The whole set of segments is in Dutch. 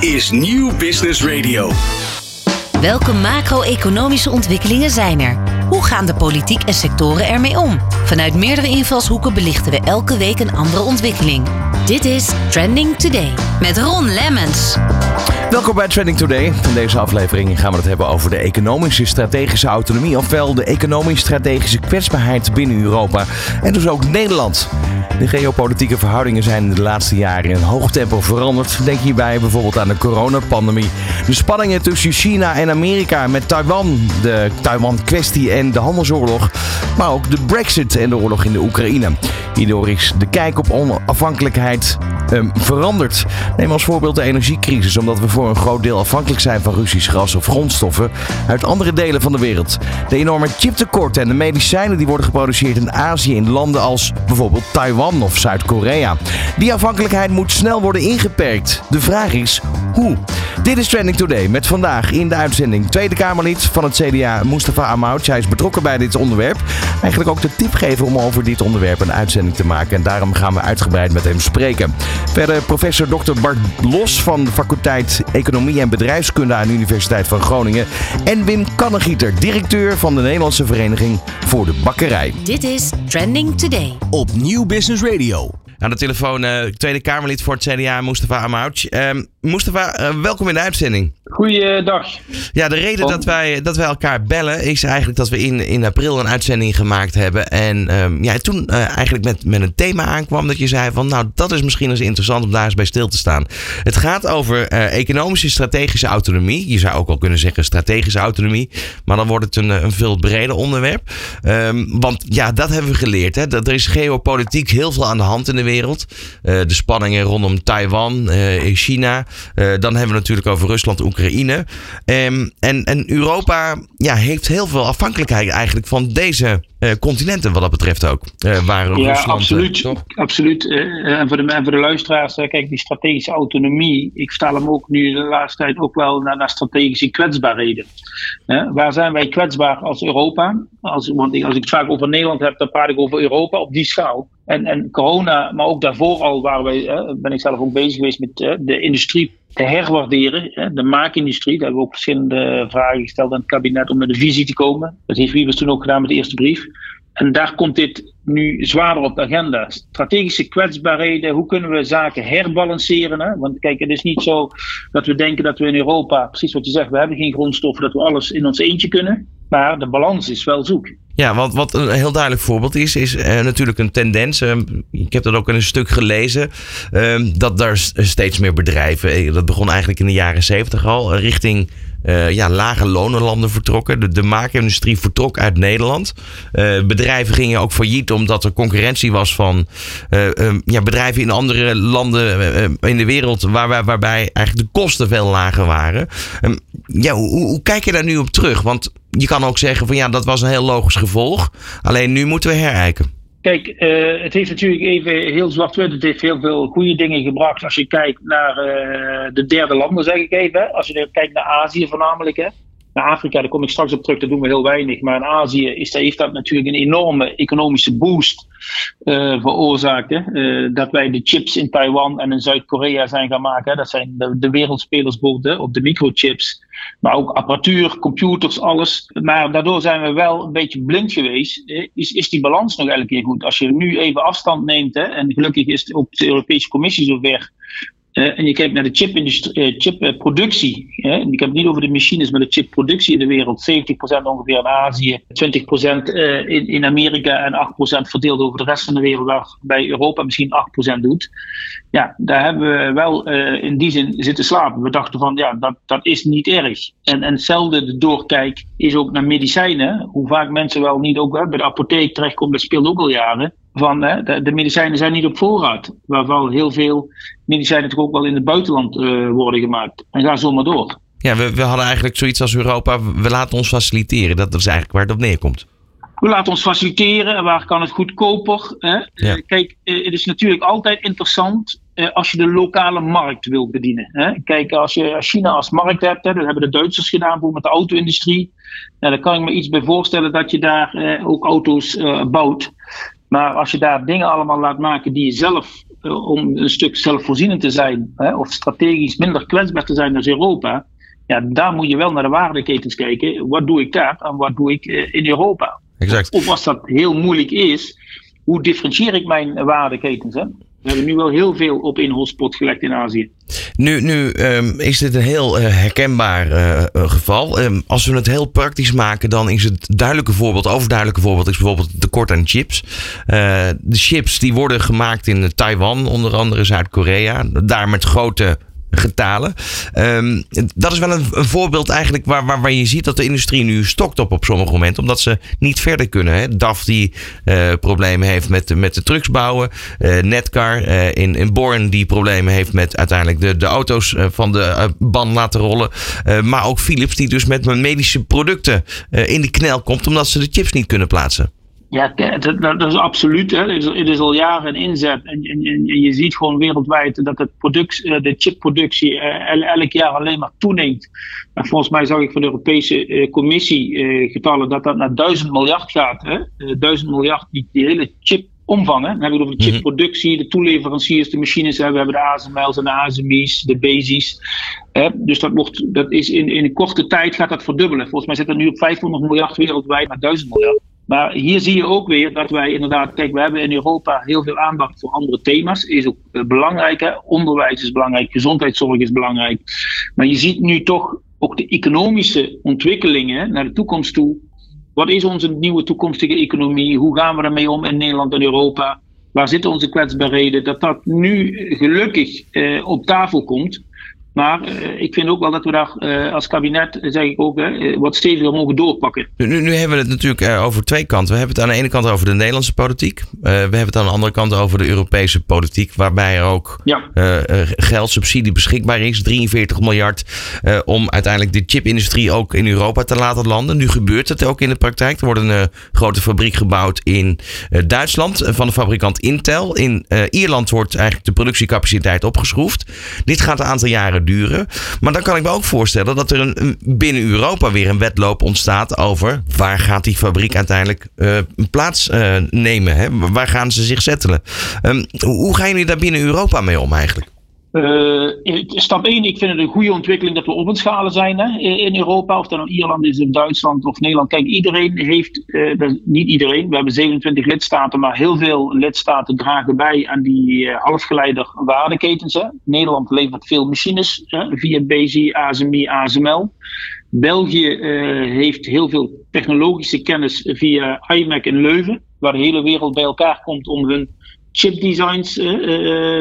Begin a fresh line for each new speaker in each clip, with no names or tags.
Is Nieuw Business Radio.
Welke macro-economische ontwikkelingen zijn er? Hoe gaan de politiek en sectoren ermee om? Vanuit meerdere invalshoeken belichten we elke week een andere ontwikkeling. Dit is Trending Today met Ron Lemmens.
Welkom bij Trending Today. In deze aflevering gaan we het hebben over de economische strategische autonomie, ofwel de economisch-strategische kwetsbaarheid binnen Europa en dus ook Nederland. De geopolitieke verhoudingen zijn de laatste jaren in hoog tempo veranderd. Denk hierbij bijvoorbeeld aan de coronapandemie. De spanningen tussen China en Amerika met Taiwan, de Taiwan-kwestie en de handelsoorlog. Maar ook de Brexit en de oorlog in de Oekraïne. Hierdoor is de kijk op onafhankelijkheid um, veranderd. Neem als voorbeeld de energiecrisis, omdat we voor een groot deel afhankelijk zijn van Russisch gas of grondstoffen uit andere delen van de wereld. De enorme chiptekorten en de medicijnen die worden geproduceerd in Azië in landen als bijvoorbeeld Taiwan of Zuid-Korea. Die afhankelijkheid moet snel worden ingeperkt. De vraag is hoe? Dit is Trending Today met vandaag in de uitzending Tweede Kamerlid van het CDA Mustafa Amouch. Hij is betrokken bij dit onderwerp. Eigenlijk ook de tip geven om over dit onderwerp een uitzending te maken. En daarom gaan we uitgebreid met hem spreken. Verder professor Dr. Bart Los van de faculteit Economie en Bedrijfskunde aan de Universiteit van Groningen. En Wim Kannegieter, directeur van de Nederlandse Vereniging voor de Bakkerij.
Dit is Trending Today
op Nieuw Business Radio.
Aan de telefoon uh, Tweede Kamerlid voor het CDA, Mustafa Amouch. Uh, Mustafa, uh, welkom in de uitzending.
Goeiedag.
Ja, de reden dat wij, dat wij elkaar bellen is eigenlijk dat we in, in april een uitzending gemaakt hebben. En um, ja, toen uh, eigenlijk met, met een thema aankwam dat je zei van nou, dat is misschien eens interessant om daar eens bij stil te staan. Het gaat over economische strategische autonomie. Je zou ook al kunnen zeggen strategische autonomie. Maar dan wordt het een, een veel breder onderwerp. Um, want ja, dat hebben we geleerd. Hè? Dat er is geopolitiek heel veel aan de hand in de wereld. Uh, de spanningen rondom Taiwan, uh, China. Uh, dan hebben we natuurlijk over Rusland, Oekraïne. Um, en, en Europa ja, heeft heel veel afhankelijkheid eigenlijk van deze continenten wat dat betreft ook. waar
ja,
Rusland,
absoluut. absoluut. en, voor de, en voor de luisteraars, kijk, die strategische autonomie. Ik vertaal hem ook nu de laatste tijd ook wel naar, naar strategische kwetsbaarheden. waar zijn wij kwetsbaar als Europa? Als, want als ik het vaak over Nederland heb, dan praat ik over Europa op die schaal. En, en corona, maar ook daarvoor al waren wij, eh, ben ik zelf ook bezig geweest met eh, de industrie te herwaarderen. Eh, de maakindustrie. Daar hebben we ook verschillende vragen gesteld aan het kabinet om met een visie te komen. Dat heeft Wiebes toen ook gedaan met de eerste brief. En daar komt dit nu zwaarder op de agenda. Strategische kwetsbaarheden, hoe kunnen we zaken herbalanceren? Want kijk, het is niet zo dat we denken dat we in Europa, precies wat je zegt, we hebben geen grondstoffen, dat we alles in ons eentje kunnen. Maar de balans is wel zoek.
Ja, wat een heel duidelijk voorbeeld is, is uh, natuurlijk een tendens. Uh, ik heb dat ook in een stuk gelezen. Uh, dat daar steeds meer bedrijven, eh, dat begon eigenlijk in de jaren zeventig al, richting uh, ja, lage lonenlanden vertrokken. De, maakindustrie vertrok uit Nederland. Uh, bedrijven gingen ook failliet omdat er concurrentie was van uh, ja, bedrijven in andere landen in de wereld waar, waar, waarbij eigenlijk de kosten veel lager waren. Um, ja, hoe, hoe, kijk je daar nu op terug? Want je kan ook zeggen van ja, dat was een heel logisch gevolg. Alleen nu moeten we herijken.
Kijk, uh, het heeft natuurlijk even heel zwart-wit. Het heeft heel veel goede dingen gebracht. Als je kijkt naar uh, de derde landen, zeg ik even. Als je kijkt naar Azië voornamelijk. Hè. Naar Afrika, daar kom ik straks op terug, daar doen we heel weinig. Maar in Azië is, heeft dat natuurlijk een enorme economische boost uh, veroorzaakt. Hè. dat wij de chips in Taiwan en in Zuid-Korea zijn gaan maken. Dat zijn de, de wereldspelers op de microchips. Maar ook apparatuur, computers, alles. Maar daardoor zijn we wel een beetje blind geweest. Is, is die balans nog elke keer goed? Als je nu even afstand neemt, hè, en gelukkig is ook de Europese Commissie zover en je kijkt naar de chipproductie. Uh, chip uh, ik heb het niet over de machines, maar de chipproductie in de wereld. 70% ongeveer in Azië, 20% uh, in, in Amerika en 8% verdeeld over de rest van de wereld, waarbij Europa misschien 8% doet. Ja, daar hebben we wel uh, in die zin zitten slapen. We dachten van ja, dat, dat is niet erg. En, en hetzelfde de doorkijk is ook naar medicijnen. Hoe vaak mensen wel niet ook bij de apotheek terechtkomen, dat speelt ook al jaren van hè, de, de, medicijnen zijn niet op voorraad. Waarvan heel veel medicijnen toch ook wel in het buitenland uh, worden gemaakt. En ga zo maar door.
Ja, we, we hadden eigenlijk zoiets als Europa, we laten ons faciliteren. Dat is eigenlijk waar het op neerkomt.
We laten ons faciliteren en waar kan het goedkoper? Hè? Ja. Uh, kijk, uh, het is natuurlijk altijd interessant als je de lokale markt wilt bedienen. Hè? Kijk, als je China als markt hebt, hè, dat hebben de Duitsers gedaan met de auto-industrie. Nou, dan kan ik me iets bij voorstellen dat je daar ook auto's bouwt. Maar als je daar dingen allemaal laat maken die je zelf om een stuk zelfvoorzienend te zijn, hè, of strategisch minder kwetsbaar te zijn dan Europa, ja, daar moet je wel naar de waardeketens kijken. Wat doe ik daar en wat doe ik in Europa?
Exact.
Of als dat heel moeilijk is, hoe differentieer ik mijn waardeketens? Hè? We hebben nu wel heel veel op één hotspot gelegd in Azië.
Nu, nu um, is dit een heel uh, herkenbaar uh, geval. Um, als we het heel praktisch maken, dan is het duidelijke voorbeeld, overduidelijke voorbeeld, is bijvoorbeeld tekort aan chips. De chips die worden gemaakt in Taiwan, onder andere Zuid-Korea. Daar met grote getalen. Um, dat is wel een, voorbeeld eigenlijk waar, waar, waar je ziet dat de industrie nu stokt op op sommige momenten. Omdat ze niet verder kunnen. Hè. DAF die uh, problemen heeft met, met de trucks bouwen. Uh, Netcar uh, in, in Born die problemen heeft met uiteindelijk de, de auto's van de band laten rollen. maar ook Philips die dus met medische producten in de knel komt omdat ze de chips niet kunnen plaatsen.
Ja, dat, dat is absoluut. Hè. Het, is, het is al jaren een inzet. En, en, en, je ziet gewoon wereldwijd dat het product, eh, de chipproductie uh, elk jaar alleen maar toeneemt. En volgens mij zag ik van de Europese uh, Commissie getallen dat dat naar 1000 miljard gaat. Hè. 1000 miljard die, die hele chip omvangen. Dan hebben we over de mhm. chipproductie, de toeleveranciers, de machines. Hè. We hebben de ASML's en de ASMI's, de BASI's. Dus dat, wordt, dat is in, in een korte tijd gaat dat verdubbelen. Volgens mij zit het nu op 500 miljard wereldwijd naar 1000 miljard. Maar hier zie je ook weer dat wij inderdaad, kijk, we hebben in Europa heel veel aandacht voor andere thema's. Is ook eh, belangrijk, onderwijs is belangrijk, gezondheidszorg is belangrijk. Maar je ziet nu toch ook de economische ontwikkelingen naar de toekomst toe. Wat is onze nieuwe toekomstige economie? Hoe gaan we ermee om in Nederland en Europa? Waar zitten onze kwetsbaarheden? Dat dat nu gelukkig eh, op tafel komt. Maar uh, ik vind ook wel dat we daar uh, als kabinet, zeg ik ook, uh, wat steviger mogen doorpakken.
Nu, nu, nu, hebben we het natuurlijk over twee kanten. We hebben het aan de ene kant over de Nederlandse politiek. we hebben het aan de andere kant over de Europese politiek. Waarbij er ook ja. geld, subsidie beschikbaar is. 43 miljard om uiteindelijk de chipindustrie ook in Europa te laten landen. Nu gebeurt het ook in de praktijk. Er wordt een grote fabriek gebouwd in Duitsland van de fabrikant Intel. In Ierland wordt eigenlijk de productiecapaciteit opgeschroefd. Dit gaat een aantal jaren Maar dan kan ik me ook voorstellen dat er een, binnen Europa weer een wedloop ontstaat over waar gaat die fabriek uiteindelijk uh, plaats uh, nemen? Hè? Waar gaan ze zich settelen? Um, hoe gaan jullie daar binnen Europa mee om eigenlijk?
Uh, stap 1, ik vind het een goede ontwikkeling dat we op het schalen zijn hè, in Europa. Of dat nou Ierland is, of Duitsland of Nederland. Kijk, iedereen heeft, uh, niet iedereen, we hebben 27 lidstaten, maar heel veel lidstaten dragen bij aan die halfgeleider waardeketens. Hè. Nederland levert veel machines hè, via BSI, ASMI, ASML. België heeft heel veel technologische kennis via IMEC in Leuven, waar de hele wereld bij elkaar komt om hun chipdesigns uh,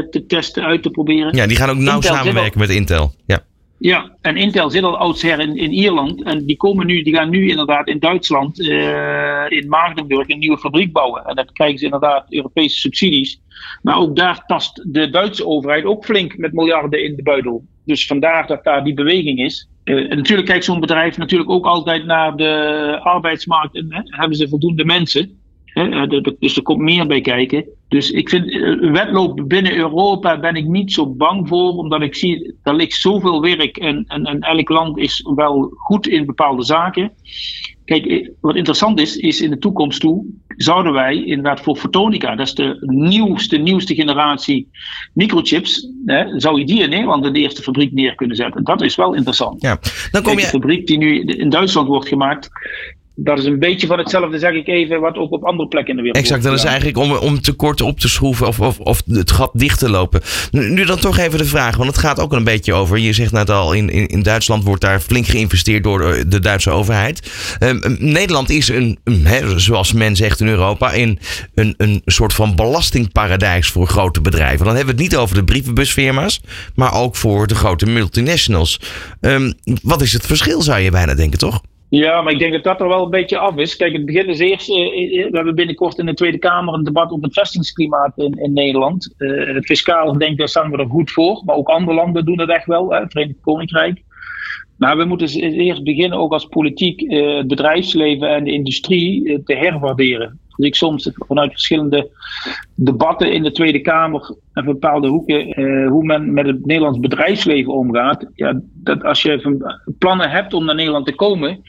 te testen, uit te proberen.
Ja, die gaan ook nauw samenwerken met Intel. Ja.
Ja, en Intel zit al oudsher in, in Ierland. En die, komen nu, die gaan nu inderdaad in Duitsland, uh, in Maagdenburg, een nieuwe fabriek bouwen. En dat krijgen ze inderdaad Europese subsidies. Maar ook daar tast de Duitse overheid ook flink met miljarden in de buidel. Dus vandaar dat daar die beweging is. Uh, en natuurlijk kijkt zo'n bedrijf natuurlijk ook altijd naar de arbeidsmarkt. En, hè, hebben ze voldoende mensen? Dus er komt meer bij kijken. Dus ik vind uh, wedloop binnen Europa ben ik niet zo bang voor, omdat ik zie, er ligt zoveel werk en, en, en elk land is wel goed in bepaalde zaken. Kijk, eh, wat interessant is, is in de toekomst toe zouden wij inderdaad voor fotonica, dat is de nieuwste, nieuwste generatie microchips, hè, zou je die in Nederland in de eerste fabriek neer kunnen zetten. Dat is wel interessant.
Ja, dan kom je...
de fabriek die nu in Duitsland wordt gemaakt, dat is een beetje van hetzelfde, zeg ik even, wat ook op andere plekken in de wereld
Exact, dat is eigenlijk om, om tekorten op te schroeven of, of, of het gat dicht te lopen. Nu, dan toch even de vraag, want het gaat ook een beetje over, je zegt net al, in, in, in Duitsland wordt daar flink geïnvesteerd door de, Duitse overheid. Ehm, ehm, Nederland is een, zoals men zegt in Europa, in een, een soort van belastingparadijs voor grote bedrijven. Dan hebben we het niet over de brievenbusfirma's, maar ook voor de grote multinationals. Um, wat is het verschil, zou je bijna denken, toch?
Ja, maar ik denk dat dat er wel een beetje af is. Kijk, het begin is eerst. Eh, eh, we hebben binnenkort in de Tweede Kamer een debat over het vestingsklimaat in, in Nederland. Het fiscaal, denk ik, daar staan we er goed voor. Maar ook andere landen doen het echt wel, het Verenigd Koninkrijk. Maar we moeten eerst beginnen, ook als politiek, het bedrijfsleven en de industrie te herwaarderen. Dus ik soms vanuit verschillende debatten in de Tweede Kamer en bepaalde hoeken, eh, hoe men met het Nederlands bedrijfsleven omgaat. Ja, dat als je plannen hebt om naar Nederland te komen,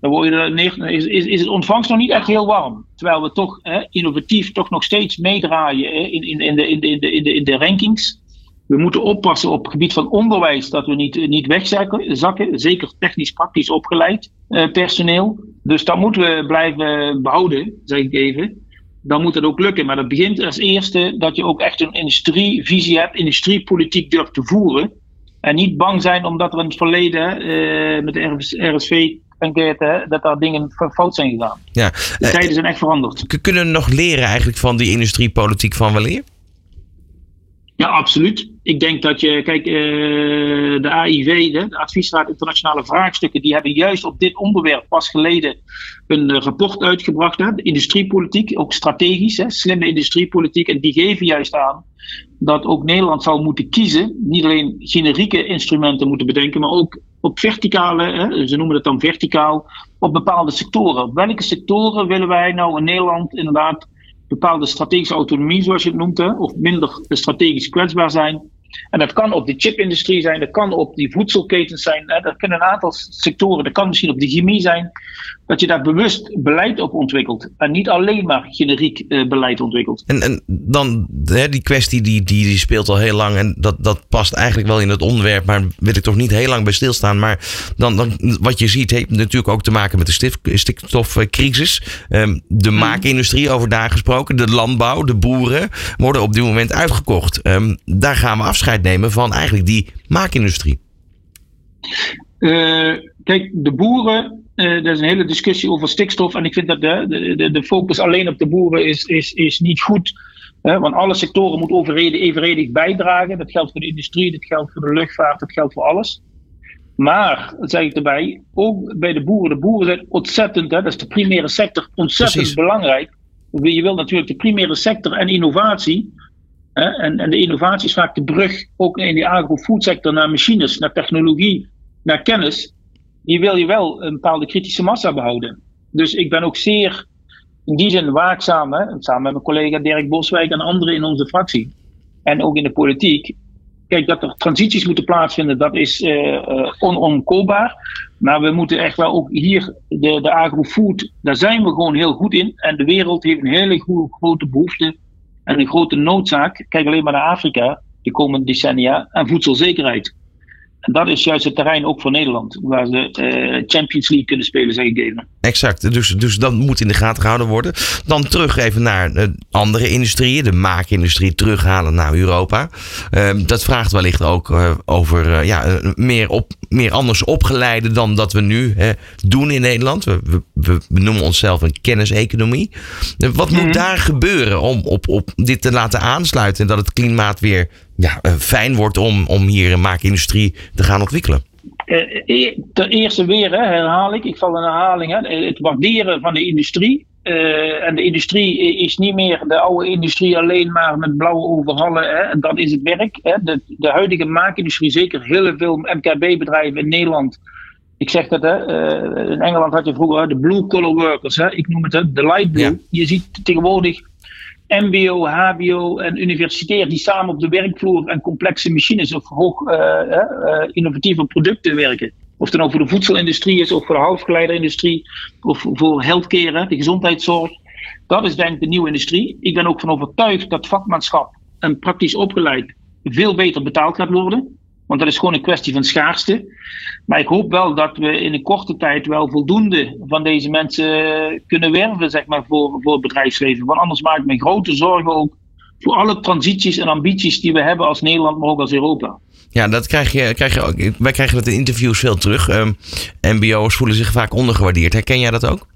dan word je is, is, is het ontvangst nog niet echt heel warm. Terwijl we toch innovatief toch nog steeds meedraaien in, in, in, de, in, de, in, de, in, de, in de rankings. We moeten oppassen op het gebied van onderwijs dat we niet, niet wegzakken, zakken, zeker technisch praktisch opgeleid eh, personeel. Dus dat moeten we blijven behouden, zeg ik even. Dan moet het ook lukken. Maar dat begint als eerste dat je ook echt een industrievisie hebt, industriepolitiek durft te voeren. En niet bang zijn omdat er in het verleden uh, met de RSV enquête, dat daar dingen fout zijn gegaan. Ja. De tijden eh, zijn echt veranderd.
Kunnen we nog leren eigenlijk van die industriepolitiek van weleer?
Ja, absoluut. Ik denk dat je, kijk, uh, de AIV, de Adviesraad Internationale Vraagstukken, die hebben juist op dit onderwerp pas geleden een uh, rapport uitgebracht. Hè, de industriepolitiek, ook strategisch, hè, slimme industriepolitiek. En die geven juist aan dat ook Nederland zal moeten kiezen. Niet alleen generieke instrumenten moeten bedenken, maar ook op verticale, hè, ze noemen het dan verticaal, op bepaalde sectoren. Welke sectoren willen wij nou in Nederland inderdaad bepaalde strategische autonomie, zoals je het noemt, hè, of minder strategisch kwetsbaar zijn. En dat kan op de chipindustrie zijn, dat kan op die voedselketens zijn, hè, dat kunnen een aantal sectoren, dat kan misschien op de chemie zijn, dat je daar bewust beleid op ontwikkelt en niet alleen maar generiek eh, beleid ontwikkelt.
En, en dan, hè, die kwestie die, die, die speelt al heel lang en dat, dat past eigenlijk wel in het onderwerp, maar wil ik toch niet heel lang bij stilstaan. Maar dan, dan wat je ziet heeft natuurlijk ook te maken met de stikstofcrisis. Um, de mhm. maakindustrie over daar gesproken, de landbouw, de boeren worden op dit moment uitgekocht. Um, daar gaan we afscheid nemen van eigenlijk die maakindustrie.
Uh, kijk, de boeren uh, er is een hele discussie over stikstof. En ik vind dat de, de, de focus alleen op de boeren is, is, is niet goed. Hè, want alle sectoren moeten evenredig bijdragen. Dat geldt voor de industrie, dat geldt voor de luchtvaart, dat geldt voor alles. Maar, zeg ik erbij, ook bij de boeren. De boeren zijn ontzettend, hè, dat is de primaire sector, ontzettend belangrijk. Je wilt natuurlijk de primaire sector en innovatie. En, en de innovatie is vaak de brug, ook in de agro-foodsector, naar machines, naar technologie, naar kennis die wil je wel een bepaalde kritische massa behouden. Dus ik ben ook zeer in die zin waakzaam, samen met mijn collega Dirk Boswijk en anderen in onze fractie. En ook in de politiek. Kijk, dat er transities moeten plaatsvinden, dat is uh, onomkoopbaar. Maar we moeten echt wel ook hier, de, de agrofood, daar zijn we gewoon heel goed in. En de wereld heeft een hele grote behoefte en een grote noodzaak. Kijk alleen maar naar Afrika de komende decennia en voedselzekerheid. Dat is juist het terrein ook voor Nederland, waar ze uh, Champions League kunnen spelen, zeg ik even.
Exact, dus, dus dat moet in de gaten gehouden worden. Dan terug even naar uh, andere industrieën, de maakindustrie terughalen naar Europa. Uh, dat vraagt wellicht ook eh, over ja, meer, op, meer anders opgeleide dan dat we nu doen in Nederland. We, we, we, noemen onszelf een kenniseconomie. wat moet mhm. daar gebeuren om op, op dit te laten aansluiten en dat het klimaat weer ja, eh, fijn wordt om, om hier een maakindustrie te gaan ontwikkelen?
Uh, ten eerste weer, hè, herhaal ik, ik val in herhaling, hè, het waarderen van de industrie. Uh, en de industrie is niet meer de oude industrie alleen maar met blauwe overhallen. Hè, dat is het werk. Hè. De, de huidige maakindustrie, zeker heel veel MKB-bedrijven in Nederland. Ik zeg dat, hè, uh, in Engeland had je vroeger de blue collar workers. Hè, ik noem het hè, de light blue. Je ziet tegenwoordig MBO, HBO en universitair die samen op de werkvloer en complexe machines of hoog uh, uh, innovatieve producten werken. Of het nou voor de voedselindustrie is, of voor de halfgeleiderindustrie, of voor healthcare, de gezondheidszorg. Dat is denk ik de nieuwe industrie. Ik ben ook van overtuigd dat vakmanschap en praktisch opgeleid veel beter betaald gaat worden. Want dat is gewoon een kwestie van schaarste. Maar ik hoop wel dat we in een korte tijd wel voldoende van deze mensen kunnen werven, zeg maar, voor, voor het bedrijfsleven. Want anders maak ik me grote zorgen ook voor alle transities en ambities die we hebben als Nederland, maar ook als Europa.
Ja, dat krijg je, krijg je ook. Wij krijgen dat in interviews veel terug. Um, MBO'ers voelen zich vaak ondergewaardeerd. Herken jij dat ook?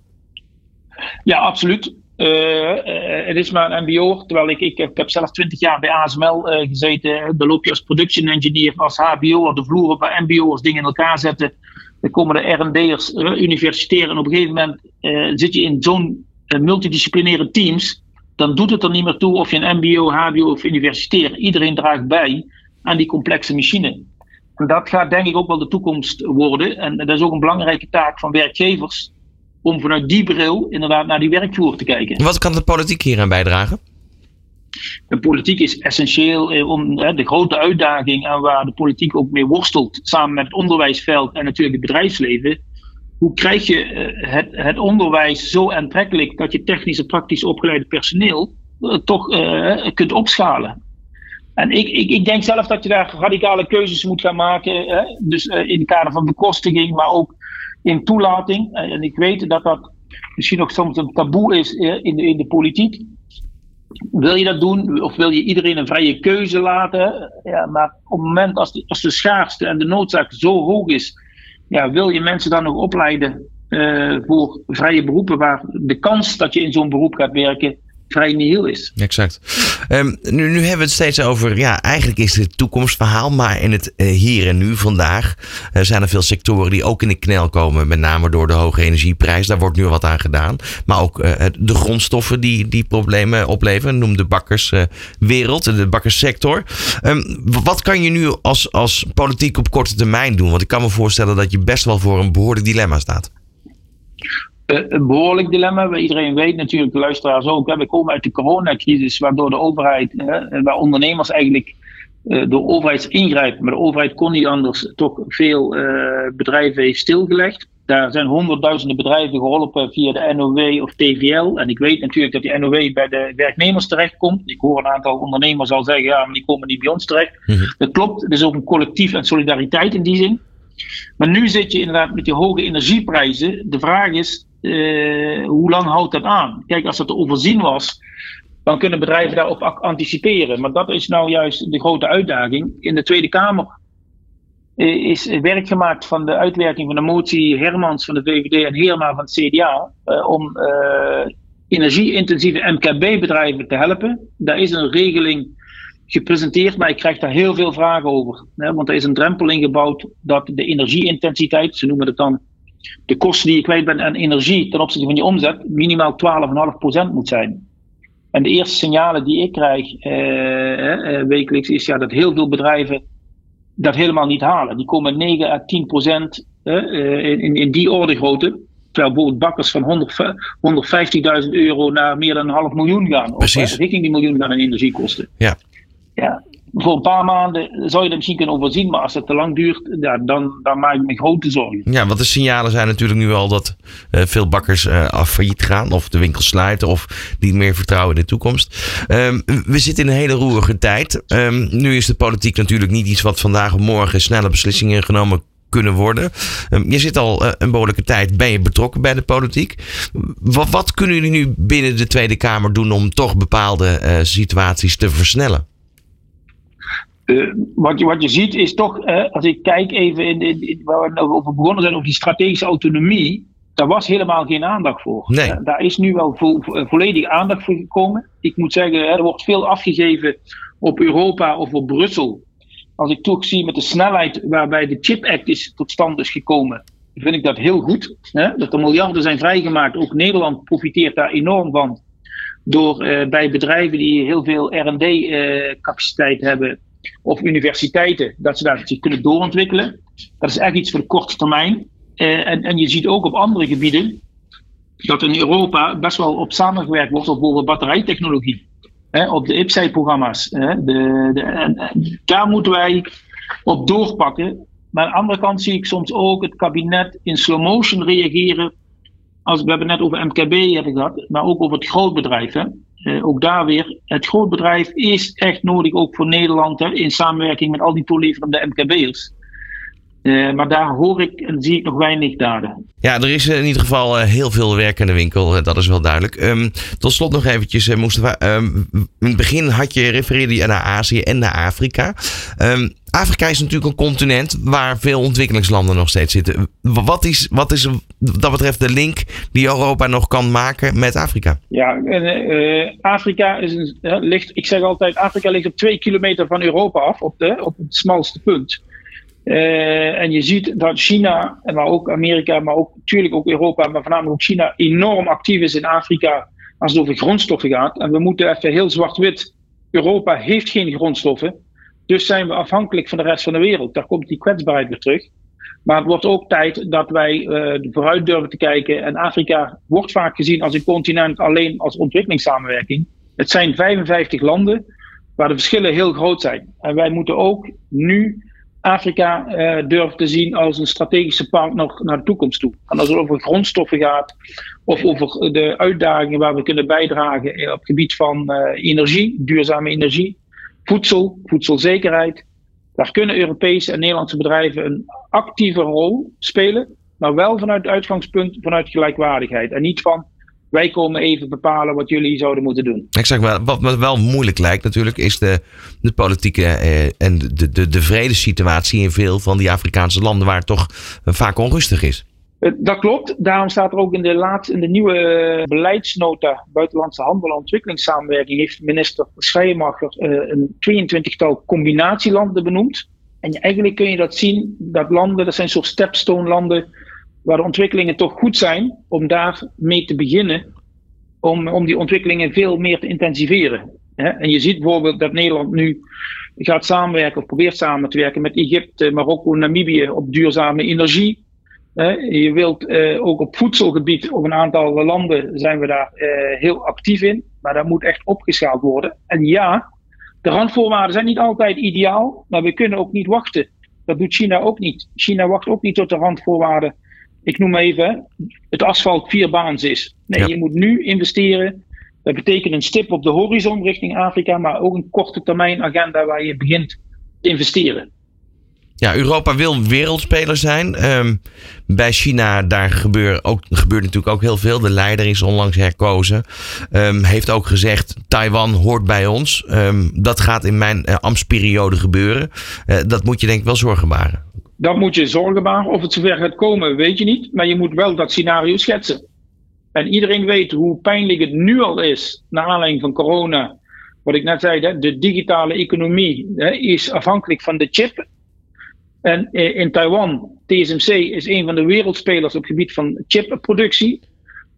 Ja, absoluut. Het is maar een MBO, terwijl ik, ik, heb zelf twintig jaar bij ASML uh, gezeten. Dan loop je als production engineer, als HBO, op de vloer op bij MBO, als dingen in elkaar zetten. Dan komen de R&D'ers, universitair en op een gegeven moment zit je in zo'n multidisciplinaire teams. Dan doet het er niet meer toe of je een MBO, HBO of universitair. Iedereen draagt bij aan die complexe machine. En dat gaat denk ik ook wel de toekomst worden. En dat is ook een belangrijke taak van werkgevers om vanuit die bril inderdaad naar die werkvloer te kijken.
Wat kan de politiek hier aan bijdragen?
De politiek is essentieel eh, om de grote uitdaging en waar de politiek ook mee worstelt, samen met het onderwijsveld en natuurlijk het bedrijfsleven. Hoe krijg je eh, het, het onderwijs zo aantrekkelijk dat je technisch en praktisch opgeleide personeel eh, toch kunt opschalen? En ik, ik, ik, denk zelf dat je daar radicale keuzes moet gaan maken. Hè? Dus in het kader van bekostiging, maar ook in toelating. En ik weet dat dat misschien nog soms een taboe is in de, in de politiek. Wil je dat doen of wil je iedereen een vrije keuze laten? Ja, maar op het moment als de, als de schaarste en de noodzaak zo hoog is, ja, wil je mensen dan nog opleiden voor vrije beroepen waar de kans dat je in zo'n beroep gaat werken vrij nihil is.
Exact. Um, nu, nu hebben we het steeds over, ja, eigenlijk is het toekomstverhaal, maar in het uh, hier en nu vandaag uh, zijn er veel sectoren die ook in de knel komen, met name door de hoge energieprijs. Daar wordt nu wat aan gedaan. Maar ook uh, de grondstoffen die, die problemen opleveren, noem de bakkerswereld, de bakkerssector. Um, wat kan je nu als, als politiek op korte termijn doen? Want ik kan me voorstellen dat je best wel voor een behoorlijk dilemma staat.
Eh, een behoorlijk dilemma. Iedereen weet natuurlijk, de luisteraars ook. We komen uit de coronacrisis, waardoor de overheid, waar ondernemers eigenlijk uh, door overheid ingrijpen. Maar de overheid kon niet anders, toch veel uh, bedrijven heeft stilgelegd. Daar zijn honderdduizenden bedrijven geholpen via de NOW of TVL. En ik weet natuurlijk dat die NOW bij de werknemers terechtkomt. Ik hoor een aantal ondernemers al zeggen, ja, maar die komen niet bij ons terecht. Mhm. Dat klopt, het is ook een collectief en solidariteit in die zin. Maar nu zit je inderdaad met die hoge energieprijzen. De vraag is, uh, hoe lang houdt dat aan? Kijk, als dat te overzien was, dan kunnen bedrijven daarop anticiperen. Maar dat is nou juist de grote uitdaging. In de Tweede Kamer uh, is werk gemaakt van de uitwerking van de motie Hermans van de VVD en Heerma van het CDA uh, om energie-intensieve MKB-bedrijven te helpen. Daar is een regeling gepresenteerd, maar ik krijg daar heel veel vragen over. Hè, want er is een drempel ingebouwd dat de energieintensiteit, ze noemen het dan de kosten die je kwijt bent aan energie ten opzichte van je omzet, minimaal 12,5% moet zijn. En de eerste signalen die ik krijg eh, eh, wekelijks is ja, dat heel veel bedrijven dat helemaal niet halen. Die komen 9 à 10 procent eh, in, in die orde grootte. Terwijl bijvoorbeeld bakkers van 150.000 euro naar meer dan een half miljoen gaan.
Precies.
Of richting die miljoen gaan in energiekosten.
Ja.
Ja, voor een paar maanden zou je dat misschien kunnen overzien, maar als het te lang duurt, ja, dan, dan maak ik me grote zorgen.
Ja, want de signalen zijn natuurlijk nu al dat uh, veel bakkers uh, af failliet gaan, of de winkel sluiten, of niet meer vertrouwen in de toekomst. Um, we zitten in een hele roerige tijd. Um, nu is de politiek natuurlijk niet iets wat vandaag of morgen snelle beslissingen genomen kunnen worden. Um, je zit al uh, een behoorlijke tijd, ben je betrokken bij de politiek. Wat, wat kunnen jullie nu binnen de Tweede Kamer doen om toch bepaalde situaties te versnellen?
Uh, wat, je, wat je ziet is toch, uh, als ik kijk even in, in, waar we over begonnen zijn, over die strategische autonomie. Daar was helemaal geen aandacht voor.
Nee.
Uh, daar is nu wel vo volledig aandacht voor gekomen. Ik moet zeggen, er wordt veel afgegeven op Europa of op Brussel. Als ik toch zie met de snelheid waarbij de Chip Act is tot stand is gekomen, vind ik dat heel goed. Hè? Dat er miljarden zijn vrijgemaakt. Ook Nederland profiteert daar enorm van. Door bij bedrijven die heel veel RD-capaciteit hebben, of universiteiten, dat ze daar zich kunnen doorontwikkelen. Dat is echt iets voor de korte termijn. Uh, en, en je ziet ook op andere gebieden dat in Europa best wel op samengewerkt wordt op bijvoorbeeld batterijtechnologie. Hè, op de IPCEI-programma's. Daar moeten wij op doorpakken. Maar aan de andere kant zie ik soms ook het kabinet in slow motion reageren. Als, we hebben net over MKB hebben gehad, maar ook over het grootbedrijf. Uh, ook daar weer, het grootbedrijf is echt nodig, ook voor Nederland, in samenwerking met al die toeleverende MKB'ers. Uh, maar daar hoor ik en zie ik nog weinig daden.
Ja, er is in ieder geval uh, heel veel werk in de winkel, dat is wel duidelijk. Um, tot slot nog eventjes, Mustafa. Um, in het begin had je, refereerde je naar Azië en naar Afrika. Um, Afrika is natuurlijk een continent waar veel ontwikkelingslanden nog steeds zitten. Wat is, wat is dat betreft de link die Europa nog kan maken met Afrika?
Ja, Afrika is een, ligt, ik zeg altijd, Afrika ligt op twee kilometer van Europa af, op, de, op het smalste punt. Uh, en je ziet dat China, maar ook Amerika, maar ook natuurlijk ook Europa, maar voornamelijk ook China, enorm actief is in Afrika als het over grondstoffen gaat. En we moeten even heel zwart-wit. Europa heeft geen grondstoffen. Dus zijn we afhankelijk van de rest van de wereld. Daar komt die kwetsbaarheid weer terug. Maar het wordt ook tijd dat wij uh, vooruit durven te kijken. En Afrika wordt vaak gezien als een continent alleen als ontwikkelingssamenwerking. Het zijn 55 landen waar de verschillen heel groot zijn. En wij moeten ook nu Afrika uh, durven te zien als een strategische partner naar de toekomst toe. En als het over grondstoffen gaat, of over de uitdagingen waar we kunnen bijdragen op het gebied van uh, energie, duurzame energie, voedsel, voedselzekerheid. Daar kunnen Europese en Nederlandse bedrijven een actieve rol spelen, maar wel vanuit het uitgangspunt vanuit gelijkwaardigheid. En niet van wij komen even bepalen wat jullie zouden moeten doen.
Exact, maar wat me wel moeilijk lijkt natuurlijk is de, de politieke eh, en de, de, de vredessituatie in veel van die Afrikaanse landen waar het toch vaak onrustig is.
Eh, dat klopt. Daarom staat er ook in de, laatste, in de nieuwe eh, beleidsnota Buitenlandse Handel en Ontwikkelingssamenwerking heeft minister Schrijmacher een 22-tal combinatielanden benoemd. En eigenlijk kun je dat zien, dat landen, dat zijn soort stepstone landen waar de ontwikkelingen toch goed zijn, om daar mee te beginnen, om, om die ontwikkelingen veel meer te intensiveren. En je ziet bijvoorbeeld dat Nederland nu gaat samenwerken of probeert samen te werken met Egypte, Marokko, Namibië op duurzame energie. Je wilt uh, ook op voedselgebied, op een aantal landen zijn we daar uh, heel actief in, maar dat moet echt opgeschaald worden. En ja, de randvoorwaarden zijn niet altijd ideaal, maar we kunnen ook niet wachten. Dat doet China ook niet. China wacht ook niet tot de randvoorwaarden ik noem even, het asfalt vierbaans is. Nee, je moet nu investeren. Dat betekent een stip op de horizon richting Afrika, maar ook een korte termijn agenda waar je begint te investeren.
Ja, Europa wil wereldspeler zijn. Um, bij China, daar gebeurt, ook, gebeurt natuurlijk ook heel veel. De leider is onlangs herkozen. Um, heeft ook gezegd, Taiwan hoort bij ons. Um, dat gaat in mijn uh, ambtsperiode gebeuren. Uh, dat moet je denk ik wel zorgen baren.
Dat moet je zorgen baren. Of het zover gaat komen, weet je niet. Maar je moet wel dat scenario schetsen. En iedereen weet hoe pijnlijk het nu al is, naar aanleiding van corona. Wat ik net zei, de digitale economie is afhankelijk van de chip. En eh, in Taiwan, TSMC is een van de wereldspelers op het gebied van chipproductie.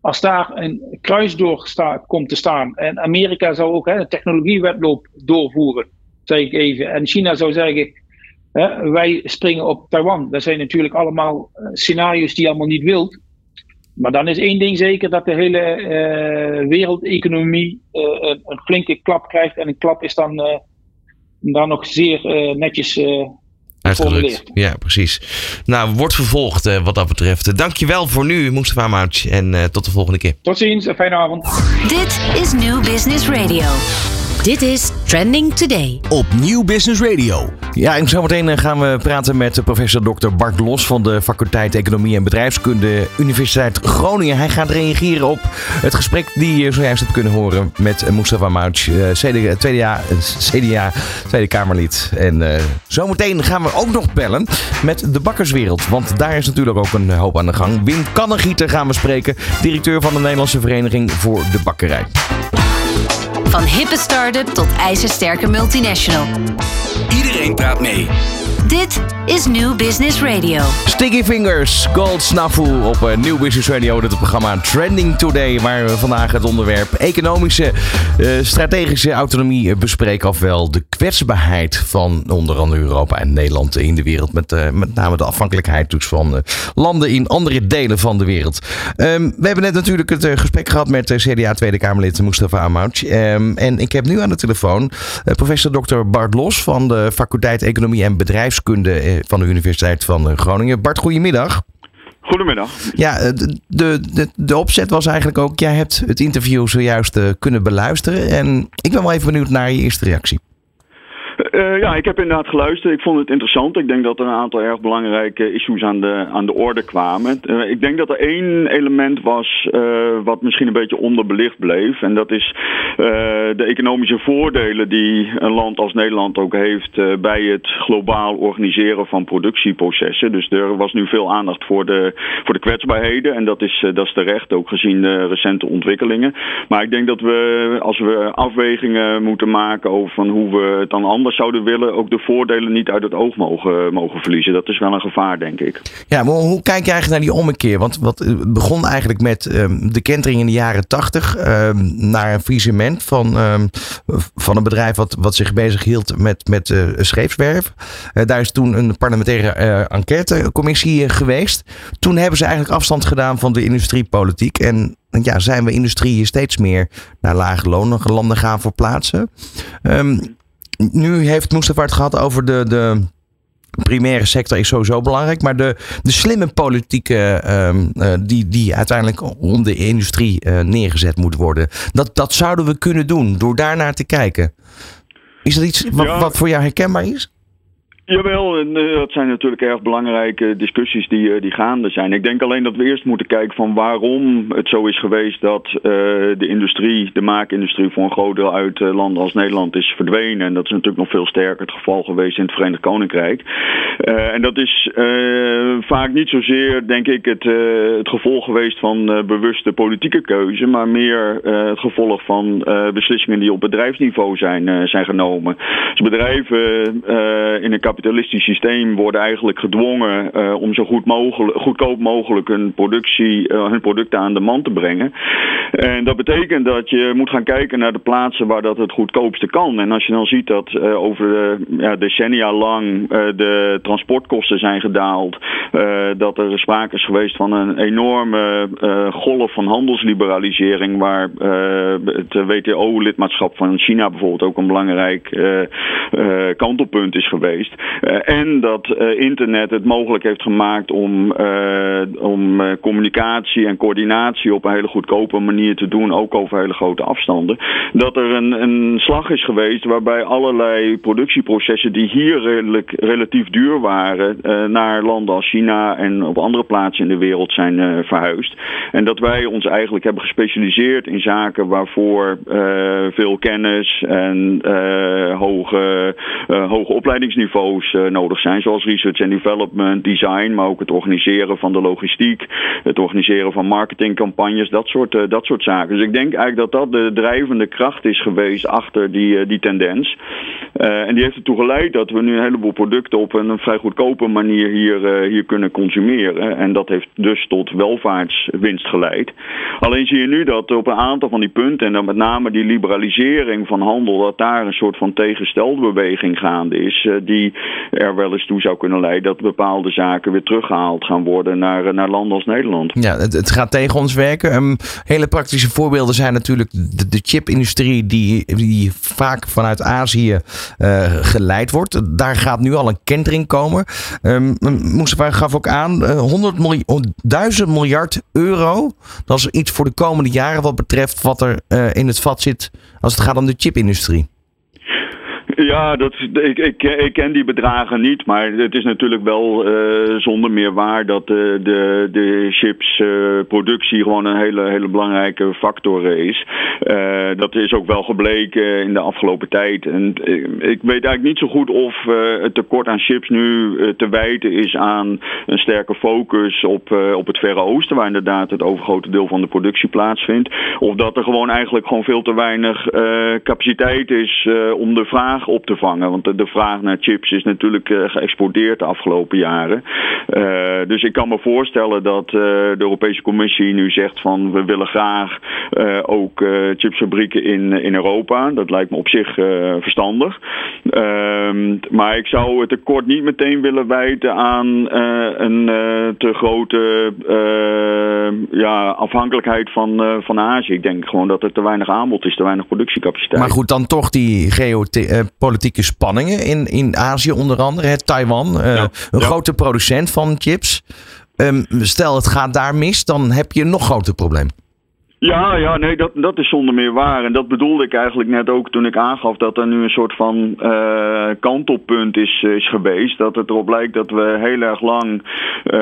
Als daar een kruisdoor komt te staan en Amerika zou ook een technologiewetloop doorvoeren, zeg ik even. En China zou zeggen, hè, wij springen op Taiwan. Dat zijn natuurlijk allemaal eh, scenario's die je allemaal niet wilt. Maar dan is één ding zeker dat de hele uh, wereldeconomie uh, een, een, flinke klap krijgt. En een klap is dan, uh, dan nog zeer netjes
Uitgedrukt. Ja, precies. Nou, wordt vervolgd uh, wat dat betreft. Dankjewel voor nu, Mustafa Mouch. En uh, tot de volgende keer.
Tot ziens, een fijne avond.
Dit is New Business Radio. Dit is Trending Today.
Op Nieuw Business Radio.
Ja, en zometeen eh, gaan we praten met professor Dr. Bart Los van de faculteit Economie en Bedrijfskunde Universiteit Groningen. Hij gaat reageren op het gesprek die je zojuist hebt kunnen horen met Mustafa Mouch, tweede, jaar, CDA, Tweede Kamerlid. En uh, zometeen gaan we ook nog bellen met de bakkerswereld, want daar is natuurlijk ook een hoop aan de gang. Wim Kannegieter gaan we spreken, directeur van de Nederlandse Vereniging voor de Bakkerij.
Van hippe start-up tot ijzersterke multinational.
Iedereen praat mee.
Dit is New Business Radio.
Sticky Fingers, Gold Snafu op uh, New Business Radio. Dit is het programma Trending Today, waar we vandaag het onderwerp economische, uh, strategische autonomie bespreken. Ofwel de kwetsbaarheid van onder andere Europa en Nederland in de wereld. Met, uh, met name de afhankelijkheid dus van landen in andere delen van de wereld. Um, we hebben net natuurlijk het gesprek gehad met CDA Tweede Kamerlid Mustafa Amouch. Um, en ik heb nu aan de telefoon professor Dr. Bart Los van de faculteit Economie en Bedrijfs bedrijfskunde van de Universiteit van Groningen. Bart, goedemiddag.
Goedemiddag.
Ja, de, de, de opzet was eigenlijk ook, jij hebt het interview zojuist kunnen beluisteren. En ik ben wel even benieuwd naar je eerste reactie.
Uh, ja, ik heb inderdaad geluisterd. Ik vond het interessant. Ik denk dat er een aantal erg belangrijke issues aan de, aan de orde kwamen. Uh, ik denk dat er één element was uh, wat misschien een beetje onderbelicht bleef. En dat is de economische voordelen die een land als Nederland ook heeft bij het globaal organiseren van productieprocessen. Dus er was nu veel aandacht voor de, voor de kwetsbaarheden. En dat is, dat is terecht, ook gezien de recente ontwikkelingen. Maar ik denk dat we, als we afwegingen moeten maken over van hoe we het dan anders zouden willen, ook de voordelen niet uit het oog mogen, mogen verliezen. Dat is wel een gevaar, denk ik.
Ja, maar hoe kijk je eigenlijk naar die ommekeer? Want wat het begon eigenlijk met ehm, de kentering in de jaren tachtig ehm, naar een visement van, ehm, van een bedrijf wat, wat zich bezig hield met, met uh, scheepswerf. Uh, daar is toen een parlementaire enquêtecommissie geweest. Toen hebben ze eigenlijk afstand gedaan van de industriepolitiek. En ja, zijn we industrie steeds meer naar lage landen gaan verplaatsen. Um, nu heeft Mustafa het gehad over de, de primaire sector is sowieso belangrijk. Maar de, de slimme politieke um, uh, die, die uiteindelijk om de industrie uh, neergezet moet worden. Dat, dat zouden we kunnen doen door daarnaar te kijken. Is dat iets wat, ja. wat voor jou herkenbaar is?
Jawel, en uh, dat zijn natuurlijk erg belangrijke discussies die, uh, die gaande zijn. Ik denk alleen dat we eerst moeten kijken van waarom het zo is geweest dat uh, de industrie, de maakindustrie voor een groot deel uit landen als Nederland is verdwenen. En dat is natuurlijk nog veel sterker het geval geweest in het Verenigd Koninkrijk. en dat is vaak niet zozeer, denk ik, het, het gevolg geweest van bewuste politieke keuze, maar meer het gevolg van beslissingen die op bedrijfsniveau zijn, zijn genomen. Dus bedrijven in een kapitalistisch systeem worden eigenlijk gedwongen uh, om zo goed mogelijk, goedkoop mogelijk hun, productie, uh, hun producten aan de man te brengen. En dat betekent dat je moet gaan kijken naar de plaatsen waar dat het goedkoopste kan. En als je dan ziet dat uh, over ja, decennia lang de transportkosten zijn gedaald, dat er sprake is geweest van een enorme golf van handelsliberalisering, waar het WTO-lidmaatschap van China bijvoorbeeld ook een belangrijk kantelpunt is geweest. Uh, en dat uh, internet het mogelijk heeft gemaakt om, uh, om communicatie en coördinatie op een hele goedkope manier te doen, ook over hele grote afstanden. Dat er een, een slag is geweest waarbij allerlei productieprocessen die hier redelijk, relatief duur waren, naar landen als China en op andere plaatsen in de wereld zijn verhuisd. En dat wij ons eigenlijk hebben gespecialiseerd in zaken waarvoor veel kennis en hoge, hoge opleidingsniveau uh, nodig zijn, zoals research and development, design, maar ook het organiseren van de logistiek, het organiseren van marketingcampagnes, dat soort, uh, dat soort zaken. Dus ik denk eigenlijk dat dat de drijvende kracht is geweest achter die, uh, die tendens. en die heeft ertoe geleid dat we nu een heleboel producten op een vrij goedkope manier hier, hier kunnen consumeren. En dat heeft dus tot welvaartswinst geleid. Alleen zie je nu dat op een aantal van die punten, en dan met name die liberalisering van handel, dat daar een soort van tegenstelbeweging gaande is, die er wel eens toe zou kunnen leiden dat bepaalde zaken weer teruggehaald gaan worden naar, naar landen als Nederland.
Ja, het, gaat tegen ons werken. Um, hele praktische voorbeelden zijn natuurlijk de, chipindustrie die, die vaak vanuit Azië uh, geleid wordt. Daar gaat nu al een kentering komen. Um, gaf ook aan, uh, 100 miljoen, 1000 miljard euro. Dat is iets voor de komende jaren wat betreft wat er uh, in het vat zit als het gaat om de chipindustrie.
Ja, dat, ik, ik, ik, ken die bedragen niet, maar het is natuurlijk wel uh, zonder meer waar dat uh, de, de chipsproductie uh, gewoon een hele, hele belangrijke factor is. dat is ook wel gebleken in de afgelopen tijd. En ik weet eigenlijk niet zo goed of het tekort aan chips nu te wijten is aan een sterke focus op, op het Verre Oosten, waar inderdaad het overgrote deel van de productie plaatsvindt. Of dat er gewoon eigenlijk gewoon veel te weinig capaciteit is om de vraag op te vangen. Want de, vraag naar chips is natuurlijk uh, geëxplodeerd de afgelopen jaren. Uh, dus ik kan me voorstellen dat uh, de Europese Commissie nu zegt van we willen graag ook chipsfabrieken in, in Europa. Dat lijkt me op zich verstandig. Ehm, maar ik zou het tekort niet meteen willen wijten aan een te grote ja, afhankelijkheid van, van Azië. Ik denk gewoon dat er te weinig aanbod is, te weinig productiecapaciteit.
Maar goed, dan toch die geopolitieke spanningen in, in Azië onder andere. Taiwan, uh, ja. een ja. grote producent van chips. Um, stel het gaat daar mis, dan heb je een nog groter probleem.
Ja, ja, nee, dat, dat is zonder meer waar. En dat bedoelde ik eigenlijk net ook toen ik aangaf dat er nu een soort van uh, kantelpunt is, is geweest. Dat het erop lijkt dat we heel erg lang uh,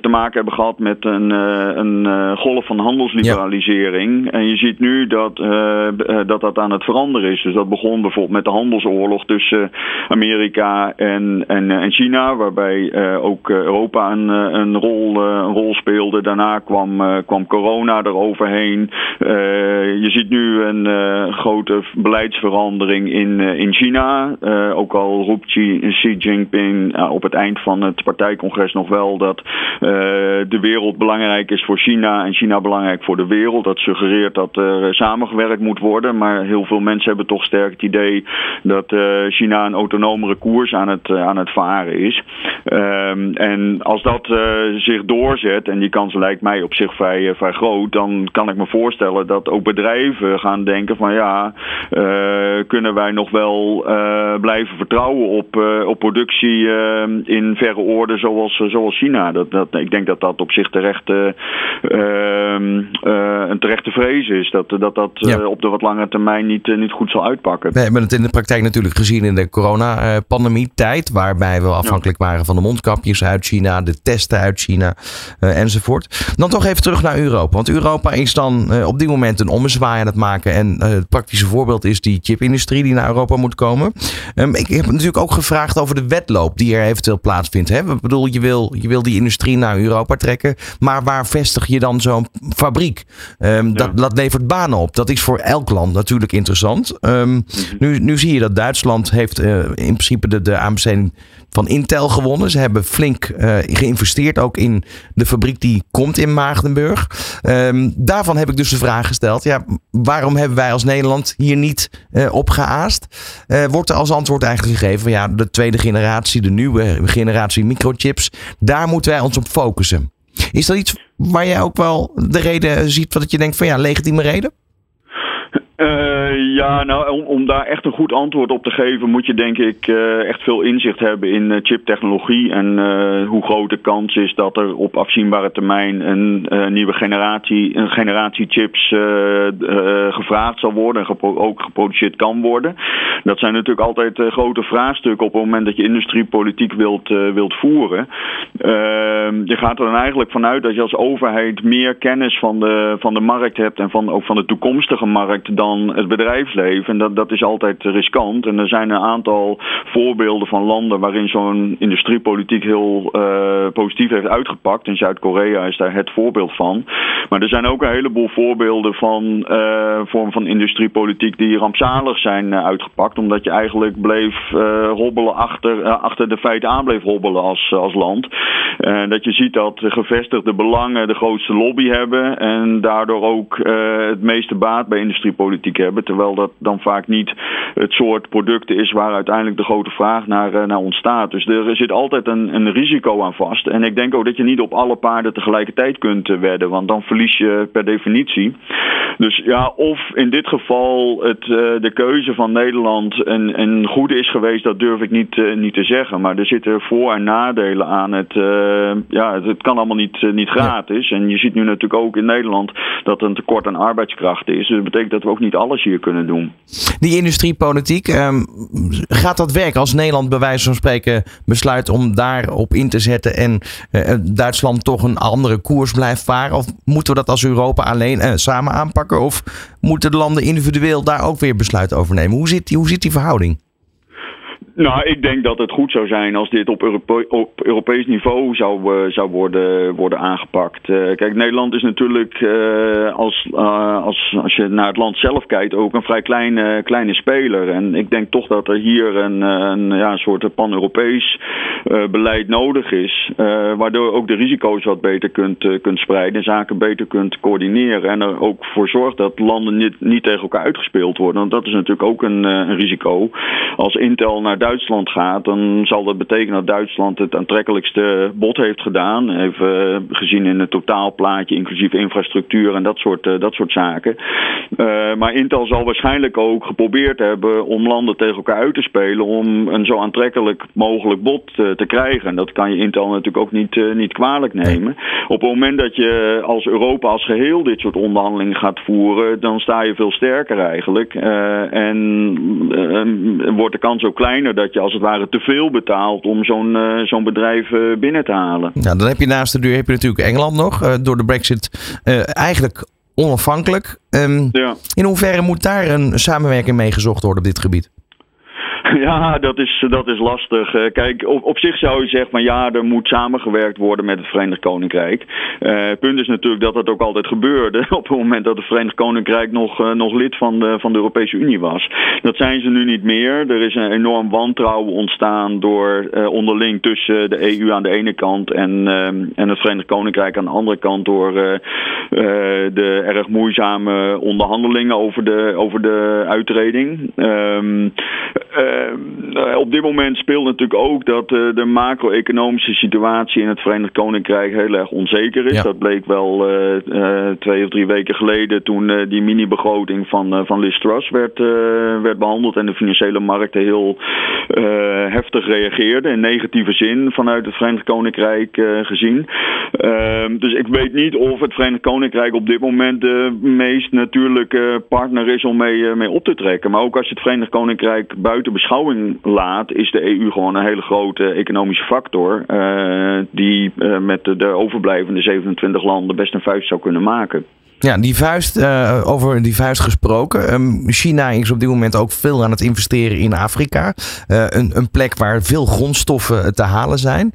te maken hebben gehad met een, uh, een golf van handelsliberalisering. Ja. En je ziet nu dat, dat dat aan het veranderen is. Dus dat begon bijvoorbeeld met de handelsoorlog tussen Amerika en, en, en China, waarbij ook Europa een, een, rol, een rol speelde. Daarna kwam, kwam corona erover overheen. je ziet nu een grote beleidsverandering in, in China. ook al roept Xi, Xi Jinping op het eind van het partijcongres nog wel dat de wereld belangrijk is voor China en China belangrijk voor de wereld. Dat suggereert dat er samengewerkt moet worden. Maar heel veel mensen hebben toch sterk het idee dat China een autonomere koers aan het, aan het varen is. Ehm, en als dat zich doorzet, en die kans lijkt mij op zich vrij, vrij groot, dan kan ik me voorstellen dat ook bedrijven gaan denken van ja, kunnen wij nog wel blijven vertrouwen op, op productie in verre orde zoals, zoals China. Dat, dat, ik denk dat dat op zich terecht, ehm, een terechte vrees is. Dat dat, dat op de wat langere termijn niet, niet goed zal uitpakken.
We hebben het in de praktijk natuurlijk gezien in de coronapandemie tijd, waarbij we afhankelijk waren van de mondkapjes uit China, de testen uit China enzovoort. Dan toch even terug naar Europa. Want Europa is dan uh, op dit moment een ommezwaai aan het maken. En uh, het praktische voorbeeld is die chipindustrie die naar Europa moet komen. Um, ik heb natuurlijk ook gevraagd over de wedloop die er eventueel plaatsvindt. Hè? Ik bedoel, je wil, je wil die industrie naar Europa trekken. Maar waar vestig je dan zo'n fabriek? Um, ja. dat, dat levert banen op. Dat is voor elk land natuurlijk interessant. Um, mm -hmm. nu, nu zie je dat Duitsland heeft in principe de, de aanbesteding van Intel gewonnen. Ze hebben flink uh, geïnvesteerd ook in de fabriek die komt in Maagdenburg. Um, daarvan heb ik dus de vraag gesteld: ja, waarom hebben wij als Nederland hier niet uh, op geaast? Uh, wordt er als antwoord eigenlijk gegeven van ja, de tweede generatie, de nieuwe generatie microchips, daar moeten wij ons op focussen. Is dat iets waar jij ook wel de reden ziet dat je denkt van ja, legitieme reden?
Uh, ja, nou, om, daar echt een goed antwoord op te geven, moet je denk ik uh, echt veel inzicht hebben in uh, chiptechnologie. En hoe groot de kans is dat er op afzienbare termijn een nieuwe generatie, een generatie chips gevraagd zal worden en ook geproduceerd kan worden. Dat zijn natuurlijk altijd grote vraagstukken op het moment dat je industriepolitiek wilt, wilt voeren. Ehm, je gaat er dan eigenlijk vanuit dat je als overheid meer kennis van de, van de markt hebt en van, ook van de toekomstige markt dan het bedrijfsleven. En dat, dat is altijd riskant. En er zijn een aantal voorbeelden van landen waarin zo'n industriepolitiek heel uh, positief heeft uitgepakt. In Zuid-Korea is daar het voorbeeld van. Maar er zijn ook een heleboel voorbeelden van uh, vorm van industriepolitiek die rampzalig zijn uh, uitgepakt. Omdat je eigenlijk bleef hobbelen achter, achter de feiten aan bleef hobbelen als, als land. Dat je ziet dat gevestigde belangen de grootste lobby hebben. En daardoor ook het meeste baat bij industriepolitiek politiek hebben. Terwijl dat dan vaak niet het soort producten is waar uiteindelijk de grote vraag naar, uh, naar ontstaat. Dus er zit altijd een, een risico aan vast. En ik denk ook dat je niet op alle paarden tegelijkertijd kunt uh, wedden, want dan verlies je per definitie. Dus ja, of in dit geval het, de keuze van Nederland een, een goede is geweest, dat durf ik niet, niet te zeggen. Maar er zitten voor- en nadelen aan. Het, ja, het, het, kan allemaal niet, niet gratis. En je ziet nu natuurlijk ook in Nederland dat er een tekort aan arbeidskrachten is. Dus dat betekent dat we ook niet alles hier kunnen doen.
Die industriepolitiek, um, gaat dat werken als Nederland bij wijze van spreken besluit om daarop in te zetten en uh, Duitsland toch een andere koers blijft varen? Of moeten we dat als Europa alleen uh, samen aanpakken? Of moeten de landen individueel daar ook weer besluit over nemen? Hoe zit die, hoe zit die verhouding?
Nou, ik denk dat het goed zou zijn als dit op, op Europees niveau zou, uh, zou worden, worden aangepakt. Uh, kijk, Nederland is natuurlijk, uh, als, als, als je naar het land zelf kijkt, ook een vrij kleine, kleine speler. En ik denk toch dat er hier een, een, ja, soort pan-Europees beleid nodig is. waardoor ook de risico's wat beter kunt, kunt spreiden, zaken beter kunt coördineren. En er ook voor zorgt dat landen niet, niet tegen elkaar uitgespeeld worden. Want dat is natuurlijk ook een, een risico. Als Intel naar Duitsland gaat, dan zal dat betekenen dat Duitsland het aantrekkelijkste bod heeft gedaan. Even gezien in het totaalplaatje, inclusief infrastructuur en dat soort, uh, dat soort zaken. Uh, maar Intel zal waarschijnlijk ook geprobeerd hebben om landen tegen elkaar uit te spelen om een zo aantrekkelijk mogelijk bod te krijgen. En dat kan je Intel natuurlijk ook niet, niet kwalijk nemen. Op het moment dat je als Europa als geheel dit soort onderhandelingen gaat voeren, dan sta je veel sterker eigenlijk. en wordt de kans ook kleiner dat je als het ware te veel betaalt om zo'n uh, zo'n bedrijf uh, binnen te halen.
Ja, dan heb je naast de deur heb je natuurlijk Engeland nog. Uh, door de brexit eigenlijk onafhankelijk. Um, ja. In hoeverre moet daar een samenwerking mee gezocht worden op dit gebied?
Ja, dat is, dat is lastig. Uh, kijk, op, op zich zou je zeggen van ja, er moet samengewerkt worden met het Verenigd Koninkrijk. Uh, punt is natuurlijk dat dat ook altijd gebeurde op het moment dat het Verenigd Koninkrijk nog, uh, nog lid van de, van de Europese Unie was. Dat zijn ze nu niet meer. Er is een enorm wantrouwen ontstaan door onderling tussen de EU aan de ene kant en, en het Verenigd Koninkrijk aan de andere kant door de erg moeizame onderhandelingen over de, over de uitreding. Um, uh, op dit moment speelt natuurlijk ook dat uh, de macro-economische situatie in het Verenigd Koninkrijk heel erg onzeker is. Dat bleek wel uh, twee of drie weken geleden toen die mini-begroting van, van Liz Truss werd, werd behandeld en de financiële markten heel heftig reageerden in negatieve zin vanuit het Verenigd Koninkrijk gezien. Ehm, dus ik weet niet of het Verenigd Koninkrijk op dit moment de meest natuurlijke partner is om mee, mee op te trekken. Maar ook als je het Verenigd Koninkrijk buiten laat, is de EU gewoon een hele grote economische factor. Uh, die uh, met de, de, overblijvende 27 landen best een vuist zou kunnen maken.
Ja, die vuist, uh, over die vuist gesproken. Um, China is op dit moment ook veel aan het investeren in Afrika. een, een, plek waar veel grondstoffen te halen zijn.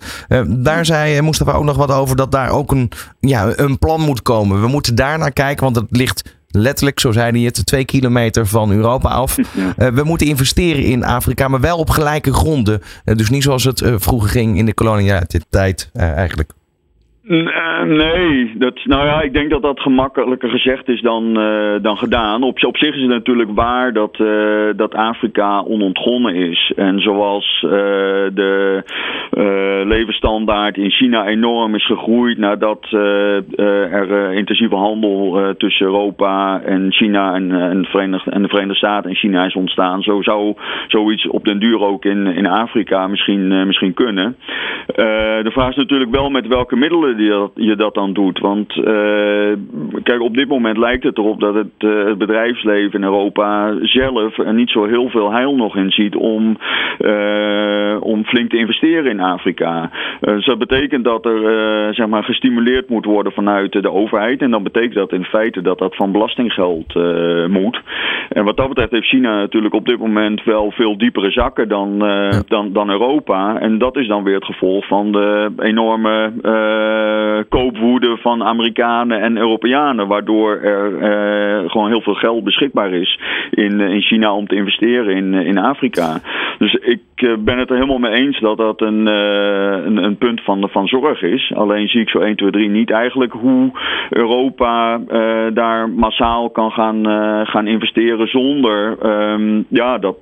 daar zei Mustafa ook nog wat over dat daar ook een, ja, een plan moet komen. We moeten daar naar kijken, want het ligt letterlijk, zo zei hij het, twee kilometer van Europa af. Uh, we moeten investeren in Afrika, maar wel op gelijke gronden. Uh, dus niet zoals het uh, vroeger ging in de kolonialiteit eigenlijk.
Nee, dat, nou ja, ik denk dat dat gemakkelijker gezegd is dan, uh, dan gedaan. Op, zich is het natuurlijk waar dat, uh, dat Afrika onontgonnen is. En zoals de levensstandaard in China enorm is gegroeid nadat er intensieve handel tussen Europa en China en, en, Verenigde, en de Verenigde Staten en China is ontstaan. Zo zou zoiets op den duur ook in, in Afrika misschien, misschien kunnen. de vraag is natuurlijk wel met welke middelen je dat, je dat dan doet. Want uh, kijk, op dit moment lijkt het erop dat het, uh, het bedrijfsleven in Europa zelf er niet zo heel veel heil nog in ziet om, uh, om flink te investeren in Afrika. dus dat betekent dat er zeg maar gestimuleerd moet worden vanuit de overheid. En dan betekent dat in feite dat dat van belastinggeld moet. En wat dat betreft heeft China natuurlijk op dit moment wel veel diepere zakken dan, ja. dan, dan Europa. En dat is dan weer het gevolg van de enorme koopwoede van Amerikanen en Europeanen. Waardoor er uh, gewoon heel veel geld beschikbaar is in, in China om te investeren in, in Afrika. Dus ik ben het er helemaal mee eens dat dat een, een, een, punt van, van zorg is. Alleen zie ik zo 1, 2, 3 niet eigenlijk hoe Europa daar massaal kan gaan, gaan investeren zonder um, ja, dat,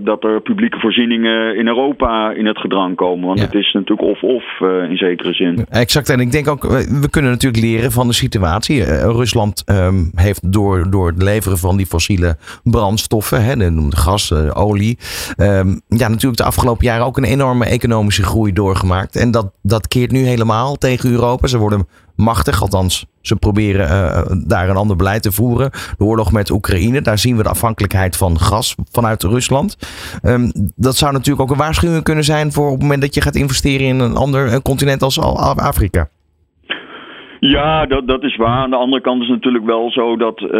dat er publieke voorzieningen in Europa in het gedrang komen. Want ja. het is natuurlijk of-of in zekere zin.
Exact. En ik denk ook, we kunnen natuurlijk leren van de situatie. Uh, Rusland um, heeft door, door het leveren van die fossiele brandstoffen, hè, de gas, uh, olie, um, ja, natuurlijk de afgelopen jaren ook een enorme economische groei doorgemaakt. En dat, dat keert nu helemaal tegen Europa. Ze worden machtig, althans ze proberen uh, daar een ander beleid te voeren. De oorlog met Oekraïne, daar zien we de afhankelijkheid van gas vanuit Rusland. Um, dat zou natuurlijk ook een waarschuwing kunnen zijn voor op het moment dat je gaat investeren in een ander continent als Afrika.
Ja, dat, dat is waar. Aan de andere kant is het natuurlijk wel zo dat uh,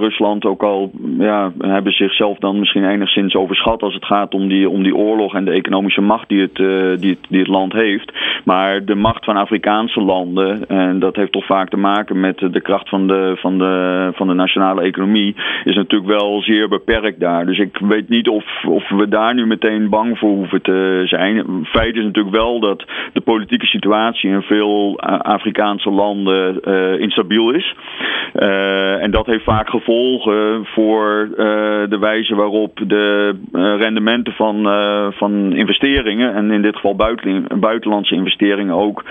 Rusland ook al ja, hebben zichzelf dan misschien enigszins overschat als het gaat om die, om die oorlog en de economische macht die het, uh, die, het, die het land heeft. Maar de macht van Afrikaanse landen, en dat heeft toch vaak te maken met de kracht van de, van de, van de nationale economie, is natuurlijk wel zeer beperkt daar. Dus ik weet niet of, of we daar nu meteen bang voor hoeven te zijn. Feit is natuurlijk wel dat de politieke situatie in veel Afrikaanse landen uh, instabiel is. Uh, en dat heeft vaak gevolgen voor uh, de wijze waarop de rendementen van, van investeringen, en in dit geval buiten, buitenlandse investeringen ook,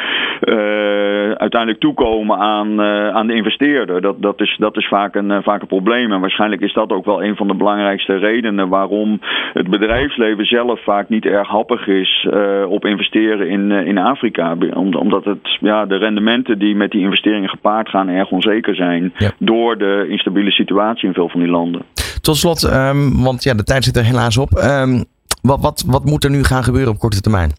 uiteindelijk toekomen aan, aan de investeerder. Dat, dat, is, dat is vaak een, vaak een probleem. En waarschijnlijk is dat ook wel een van de belangrijkste redenen waarom het bedrijfsleven zelf vaak niet erg happig is op investeren in, in Afrika. Omdat het, ja, de rendementen die met die investeringen gepaard gaan erg onzeker zijn ja. door de instabiele situatie in veel van die landen.
Tot slot, um, want ja, de tijd zit er helaas op. Um, wat, wat, wat moet er nu gaan gebeuren op korte termijn?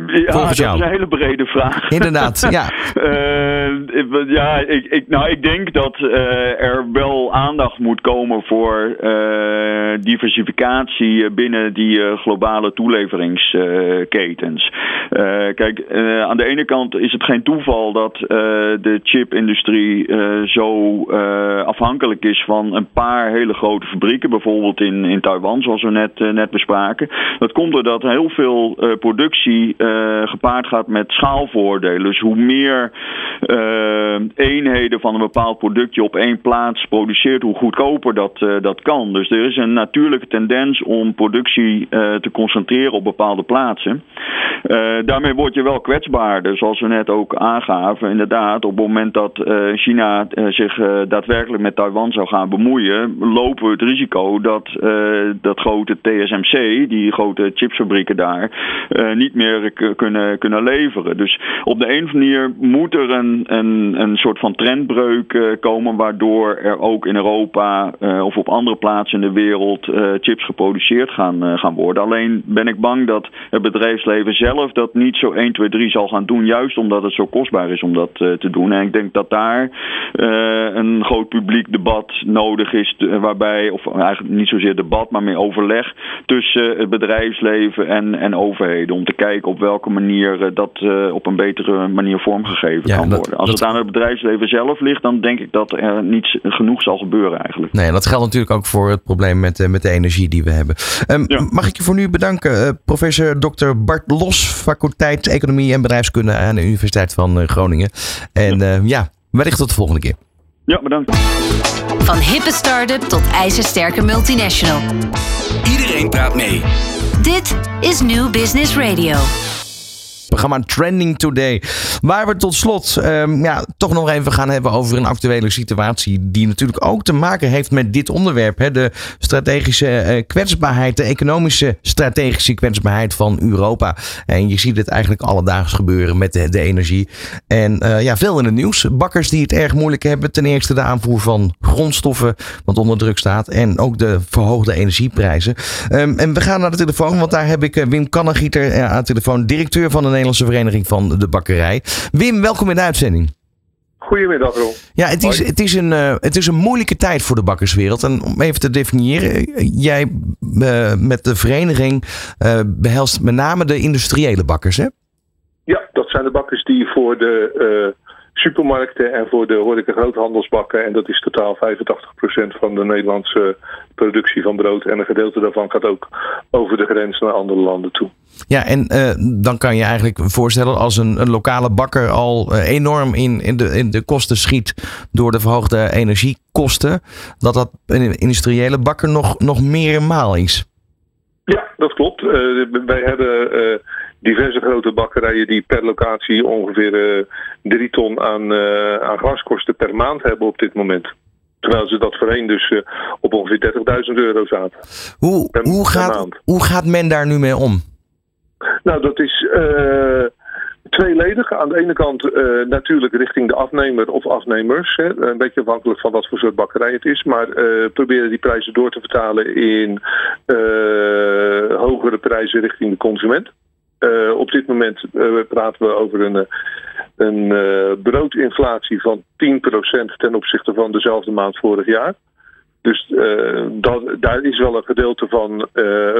Uh, ja, dat is een hele brede vraag.
Inderdaad, ja.
Uh, ja, ik, ik, nou, ik denk dat uh, er wel aandacht moet komen voor uh, diversificatie binnen die globale toeleveringsketens. kijk, aan de ene kant is het geen toeval dat de chipindustrie zo afhankelijk is van een paar hele grote fabrieken, bijvoorbeeld in, in Taiwan, zoals we net, net bespraken. Dat komt doordat heel veel productie gepaard gaat met schaalvoordelen. Dus hoe meer uh, eenheden van een bepaald productje op één plaats produceert, hoe goedkoper dat, uh, dat kan. Dus er is een natuurlijke tendens om productie te concentreren op bepaalde plaatsen. daarmee word je wel kwetsbaarder, zoals we net ook aangaven. Inderdaad, op het moment dat China zich daadwerkelijk met Taiwan zou gaan bemoeien, lopen we het risico dat dat grote TSMC, die grote chipsfabrieken daar, niet meer kunnen, kunnen leveren. Dus op de een of andere manier moet er een, een, een soort van trendbreuk uh, komen, waardoor er ook in Europa uh, of op andere plaatsen in de wereld uh, chips geproduceerd gaan, gaan worden. Alleen ben ik bang dat het bedrijfsleven zelf dat niet zo 1, 2, 3 zal gaan doen, juist omdat het zo kostbaar is om dat te doen. En ik denk dat daar een groot publiek debat nodig is, waarbij, of eigenlijk niet zozeer debat, maar meer overleg tussen het bedrijfsleven en, en overheden. Om te kijken op welke manier dat op een betere manier vormgegeven ja, kan worden. Als het aan het bedrijfsleven zelf ligt, dan denk ik dat er niet genoeg zal gebeuren eigenlijk.
Nee, dat geldt natuurlijk ook voor het probleem met, eh, met de energie die we hebben. Um, Mag ik je voor nu bedanken, uh, professor Dr. Bart Los, faculteit Economie en Bedrijfskunde aan de Universiteit van uh, Groningen. En ja, uh, ja wellicht tot de volgende keer.
Ja, bedankt.
Van hippe start-up tot ijzersterke multinational.
Iedereen praat mee.
Dit is New Business Radio
programma Trending Today. Waar we tot slot um, ja, toch nog even gaan hebben over een actuele situatie. Die natuurlijk ook te maken heeft met dit onderwerp. Hè? De strategische uh, kwetsbaarheid, de economische strategische kwetsbaarheid van Europa. En je ziet het eigenlijk alledaags gebeuren met de, de energie. En uh, ja, veel in het nieuws. Bakkers die het erg moeilijk hebben. Ten eerste de aanvoer van grondstoffen, wat onder druk staat. En ook de verhoogde energieprijzen. Um, en we gaan naar de telefoon, want daar heb ik uh, Wim Kannegieter aan de telefoon, directeur van een Nederlandse Vereniging van de Bakkerij. Wim, welkom in de uitzending.
Goedemiddag, Ron.
Ja, het is, het, is een, uh, het is een moeilijke tijd voor de bakkerswereld. En om even te definiëren, jij uh, met de vereniging uh, behelst met name de industriële bakkers, hè?
Ja, dat zijn de bakkers die voor de supermarkten en voor de horeca groothandelsbakken. En dat is totaal 85% van de Nederlandse productie van brood. En een gedeelte daarvan gaat ook over de grens naar andere landen toe.
Ja, en uh, dan kan je eigenlijk voorstellen als een, een lokale bakker al uh, enorm in, in, de, in de kosten schiet door de verhoogde energiekosten, dat dat een industriële bakker nog, nog meer maal is.
Ja, dat klopt. Uh, wij hebben diverse grote bakkerijen die per locatie ongeveer drie ton aan, aan gaskosten per maand hebben op dit moment. Terwijl ze dat voorheen dus uh, op ongeveer 30.000 euro zaten.
Hoe, hoe, gaat, hoe gaat men daar nu mee om?
Nou, dat is uh, tweeledig. Aan de ene kant uh, natuurlijk richting de afnemer of afnemers. Hè. Een beetje afhankelijk van wat voor soort bakkerij het is. Maar proberen die prijzen door te vertalen in hogere prijzen richting de consument. Op dit moment praten we over een een uh, broodinflatie van 10% ten opzichte van dezelfde maand vorig jaar. Dus dat, daar is wel een gedeelte van,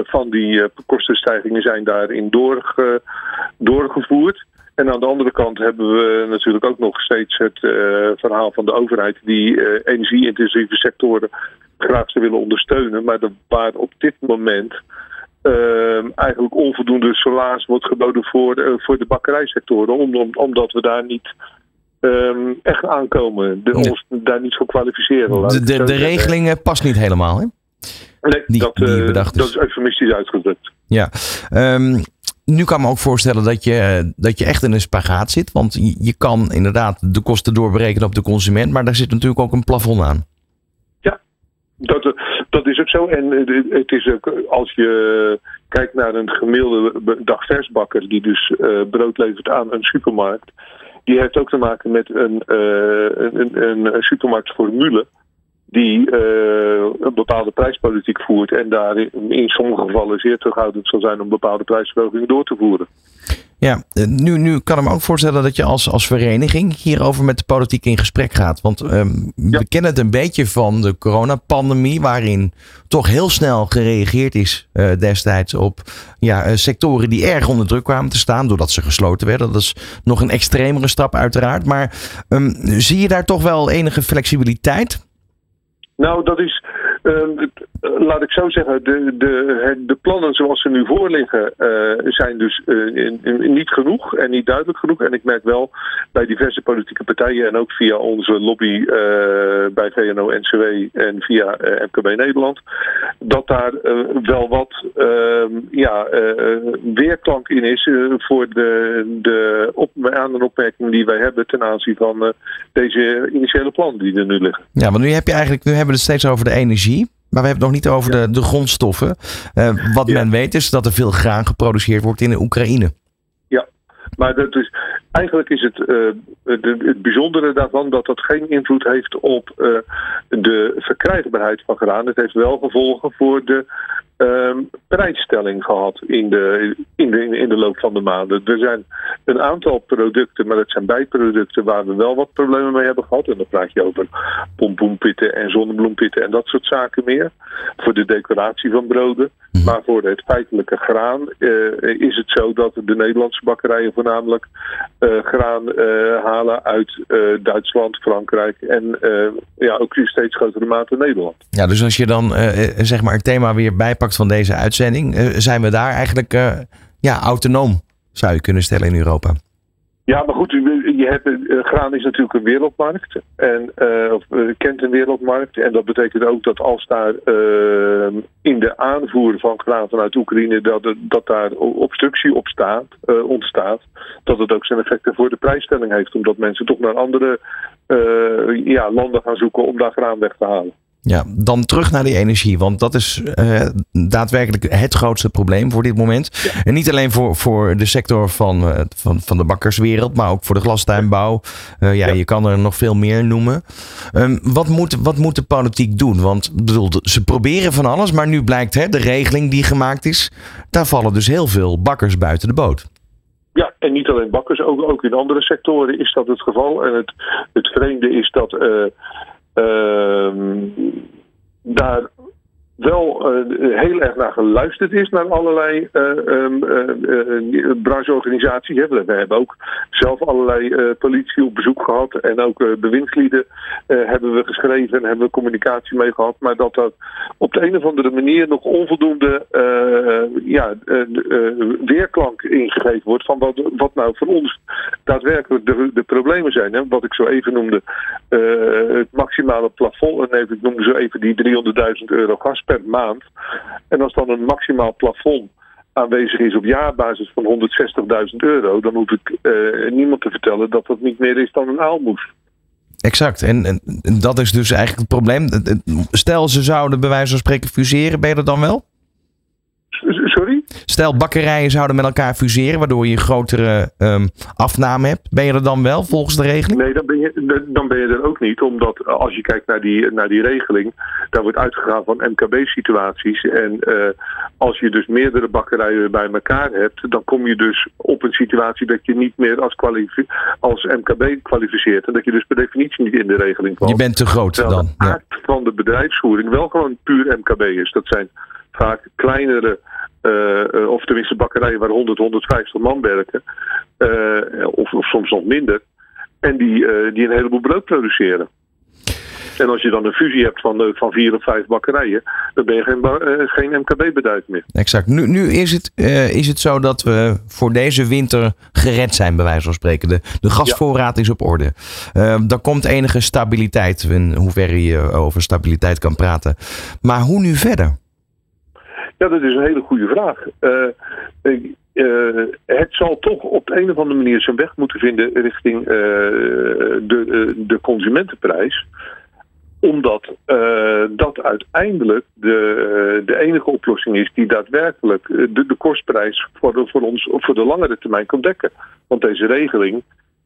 van die kostenstijgingen zijn daarin doorge, doorgevoerd. En aan de andere kant hebben we natuurlijk ook nog steeds het verhaal van de overheid die energie-intensieve sectoren graag zou willen ondersteunen. Maar de, waar op dit moment eigenlijk onvoldoende salaris wordt geboden voor, uh, voor de bakkerijsectoren. Om, omdat we daar niet um, echt aankomen. De, ons daar niet voor kwalificeren.
De, de, de regeling past niet helemaal, hè?
Nee, die, dat, die uh, dat is eufemistisch uitgedrukt.
Ja. Um, nu kan ik me ook voorstellen dat je, dat je echt in een spagaat zit. Want je kan inderdaad de kosten doorberekenen op de consument. Maar daar zit natuurlijk ook een plafond aan.
Dat, dat is ook zo. En het is ook, als je kijkt naar een gemiddelde dagversbakker die dus brood levert aan een supermarkt. Die heeft ook te maken met een, een, een, supermarktformule die een bepaalde prijspolitiek voert en daar in sommige gevallen zeer terughoudend zal zijn om bepaalde prijsverhogingen door te voeren.
Ja, eh, nu, nu kan ik me ook voorstellen dat je als, als vereniging hierover met de politiek in gesprek gaat. Want um, we kennen het een beetje van de coronapandemie, waarin toch heel snel gereageerd is uh, destijds op ja, sectoren die erg onder druk kwamen te staan, doordat ze gesloten werden. Dat is nog een extremere stap uiteraard. Maar um, zie je daar toch wel enige flexibiliteit?
Nou, dat is Ehm, laat ik zo zeggen, de, de, de plannen zoals ze nu voorliggen uh, zijn dus uh, niet genoeg en niet duidelijk genoeg. En ik merk wel bij diverse politieke partijen en ook via onze lobby bij VNO-NCW en via MKB Nederland, dat daar wel wat ehm, ja, weerklank in is voor de, de aan- en opmerkingen die wij hebben ten aanzien van deze initiële plannen die er nu liggen.
Ja, want nu heb je eigenlijk, nu hebben we het steeds over de energie. Maar we hebben het nog niet over de, de grondstoffen. Uh, wat men weet is dat er veel graan geproduceerd wordt in de Oekraïne.
Ja, maar dat is, eigenlijk is het, uh, de, het bijzondere daarvan dat dat geen invloed heeft op uh, de verkrijgbaarheid van graan. Het heeft wel gevolgen voor de um, prijsstelling gehad in de, in, de, in de loop van de maanden. Er zijn een aantal producten, maar dat zijn bijproducten waar we wel wat problemen mee hebben gehad. En dan praat je over pompoenpitten en zonnebloempitten en dat soort zaken meer. Voor de decoratie van broden. Mhm. Maar voor het feitelijke graan uh, is het zo dat de Nederlandse bakkerijen voornamelijk uh, graan uh, halen uit Duitsland, Frankrijk en ja, ook in steeds grotere mate Nederland.
Ja, dus als je dan zeg maar het thema weer bijpakt van deze uitzending, zijn we daar eigenlijk ja, autonoom, zou je kunnen stellen in Europa?
Ja, maar goed, je hebt, uh, graan is natuurlijk een wereldmarkt. En uh, of, kent een wereldmarkt. En dat betekent ook dat als daar in de aanvoer van graan vanuit Oekraïne dat, dat daar obstructie op staat, ontstaat, dat het ook zijn effecten voor de prijsstelling heeft. Omdat mensen toch naar andere ja, landen gaan zoeken om daar graan weg te halen.
Ja, dan terug naar die energie. Want dat is uh, daadwerkelijk het grootste probleem voor dit moment. En niet alleen voor, voor de sector van, uh, van, van de bakkerswereld, maar ook voor de glastuinbouw. Uh, ja, ja, je kan er nog veel meer noemen. Um, wat, moet, wat moet de politiek doen? Want bedoel, ze proberen van alles, maar nu blijkt hè, de regeling die gemaakt is, daar vallen dus heel veel bakkers buiten de boot.
Ja, en niet alleen bakkers, ook, ook in andere sectoren is dat het geval. En het, het vreemde is dat Ehm Ehm, daar wel uh, heel erg naar geluisterd is naar allerlei uh, um, brancheorganisaties. We hebben ook zelf allerlei politie op bezoek gehad en ook bewindslieden hebben we geschreven en hebben we communicatie mee gehad. Maar dat dat op de een of andere manier nog onvoldoende ja, weerklank ingegeven wordt van wat, wat nou voor ons daadwerkelijk de, de problemen zijn. Hè? Wat ik zo even noemde, het maximale plafond, en even, ik noemde zo even die 300.000 euro gas per maand. En als dan een maximaal plafond aanwezig is op jaarbasis van 160.000 euro, dan hoef ik uh, niemand te vertellen dat dat niet meer is dan een aalmoes.
Exact. En, en, dat is dus eigenlijk het probleem. Stel, ze zouden bij wijze van spreken fuseren, ben je dat dan wel?
Sorry?
Stel, bakkerijen zouden met elkaar fuseren, waardoor je grotere um, afname hebt. Ben je er dan wel volgens de regeling?
Nee, dan ben je, dan ben je er ook niet. Omdat als je kijkt naar die, naar die regeling, daar wordt uitgegaan van MKB-situaties. En uh, als je dus meerdere bakkerijen bij elkaar hebt, dan kom je dus op een situatie dat je niet meer als, als MKB kwalificeert. En dat je dus per definitie niet in de regeling valt.
Je bent te groot
Terwijl
dan.
de aard van de bedrijfsvoering wel gewoon puur MKB is. Dat zijn vaak kleinere, uh, of tenminste bakkerijen waar 100, 150 man werken, uh, of, soms nog minder, en die, die een heleboel brood produceren. En als je dan een fusie hebt van, van vier of vijf bakkerijen, dan ben je geen, geen MKB-bedrijf meer.
Exact. Nu, nu is, het, is het zo dat we voor deze winter gered zijn, bij wijze van spreken. De, de gasvoorraad is op orde. Uh, er komt enige stabiliteit, in hoeverre je over stabiliteit kan praten. Maar hoe nu verder?
Ja, dat is een hele goede vraag. Uh, uh, het zal toch op de een of andere manier zijn weg moeten vinden richting uh, de, de consumentenprijs. Omdat dat uiteindelijk de, de enige oplossing is die daadwerkelijk de, de kostprijs voor, voor ons voor de langere termijn kan dekken. Want deze regeling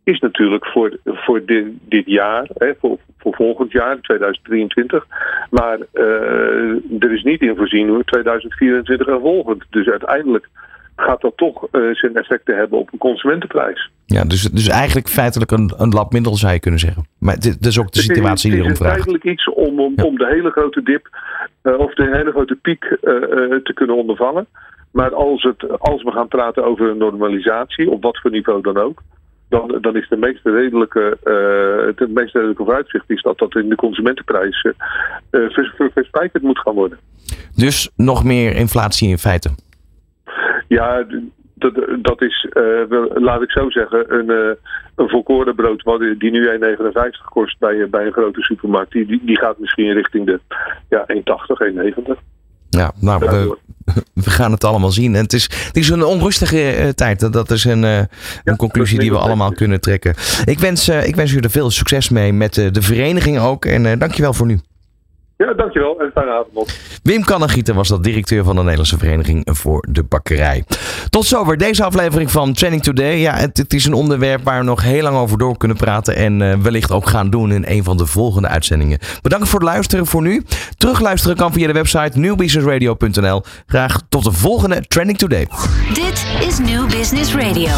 is natuurlijk voor, voor dit, dit jaar, hè, voor, voor volgend jaar, 2023. Maar uh, er is niet in voorzien hoe 2024 en volgend. Dus uiteindelijk gaat dat toch zijn effecten hebben op een consumentenprijs.
Ja, dus, dus eigenlijk feitelijk een, een lab middel zou je kunnen zeggen. Maar dit, is ook de situatie die erom vraagt.
Het is eigenlijk iets om, om, om de hele grote dip of de hele grote piek te kunnen ondervangen. Maar als, het, als we gaan praten over een normalisatie, op wat voor niveau dan ook, dan, dan is de meest redelijke, uh, het meest redelijke vooruitzicht is dat dat in de consumentenprijs uh, verspijkerd moet gaan worden.
Dus nog meer inflatie in feite?
Ja, dat, dat is, uh, laat ik zo zeggen, een, uh, een volkoren brood wat, die nu 1,59 kost bij, bij een grote supermarkt. Die, die gaat misschien richting de ja, 1,80, 1,90.
Ja, nou, we, we, gaan het allemaal zien. En het is, het is een onrustige uh, tijd. Dat is een, uh, een conclusie die we allemaal kunnen trekken. Ik wens, uh, ik wens u er veel succes mee met de vereniging ook. En dankjewel voor nu.
Ja, dankjewel en fijne avond nog.
Wim Kannegieter was dat directeur van de Nederlandse Vereniging voor de Bakkerij. Tot zover deze aflevering van Training Today. Ja, het, het, is een onderwerp waar we nog heel lang over door kunnen praten. En uh, wellicht ook gaan doen in een van de volgende uitzendingen. Bedankt voor het luisteren voor nu. Terugluisteren kan via de website newbusinessradio.nl. Graag tot de volgende Training Today.
Dit is New Business Radio.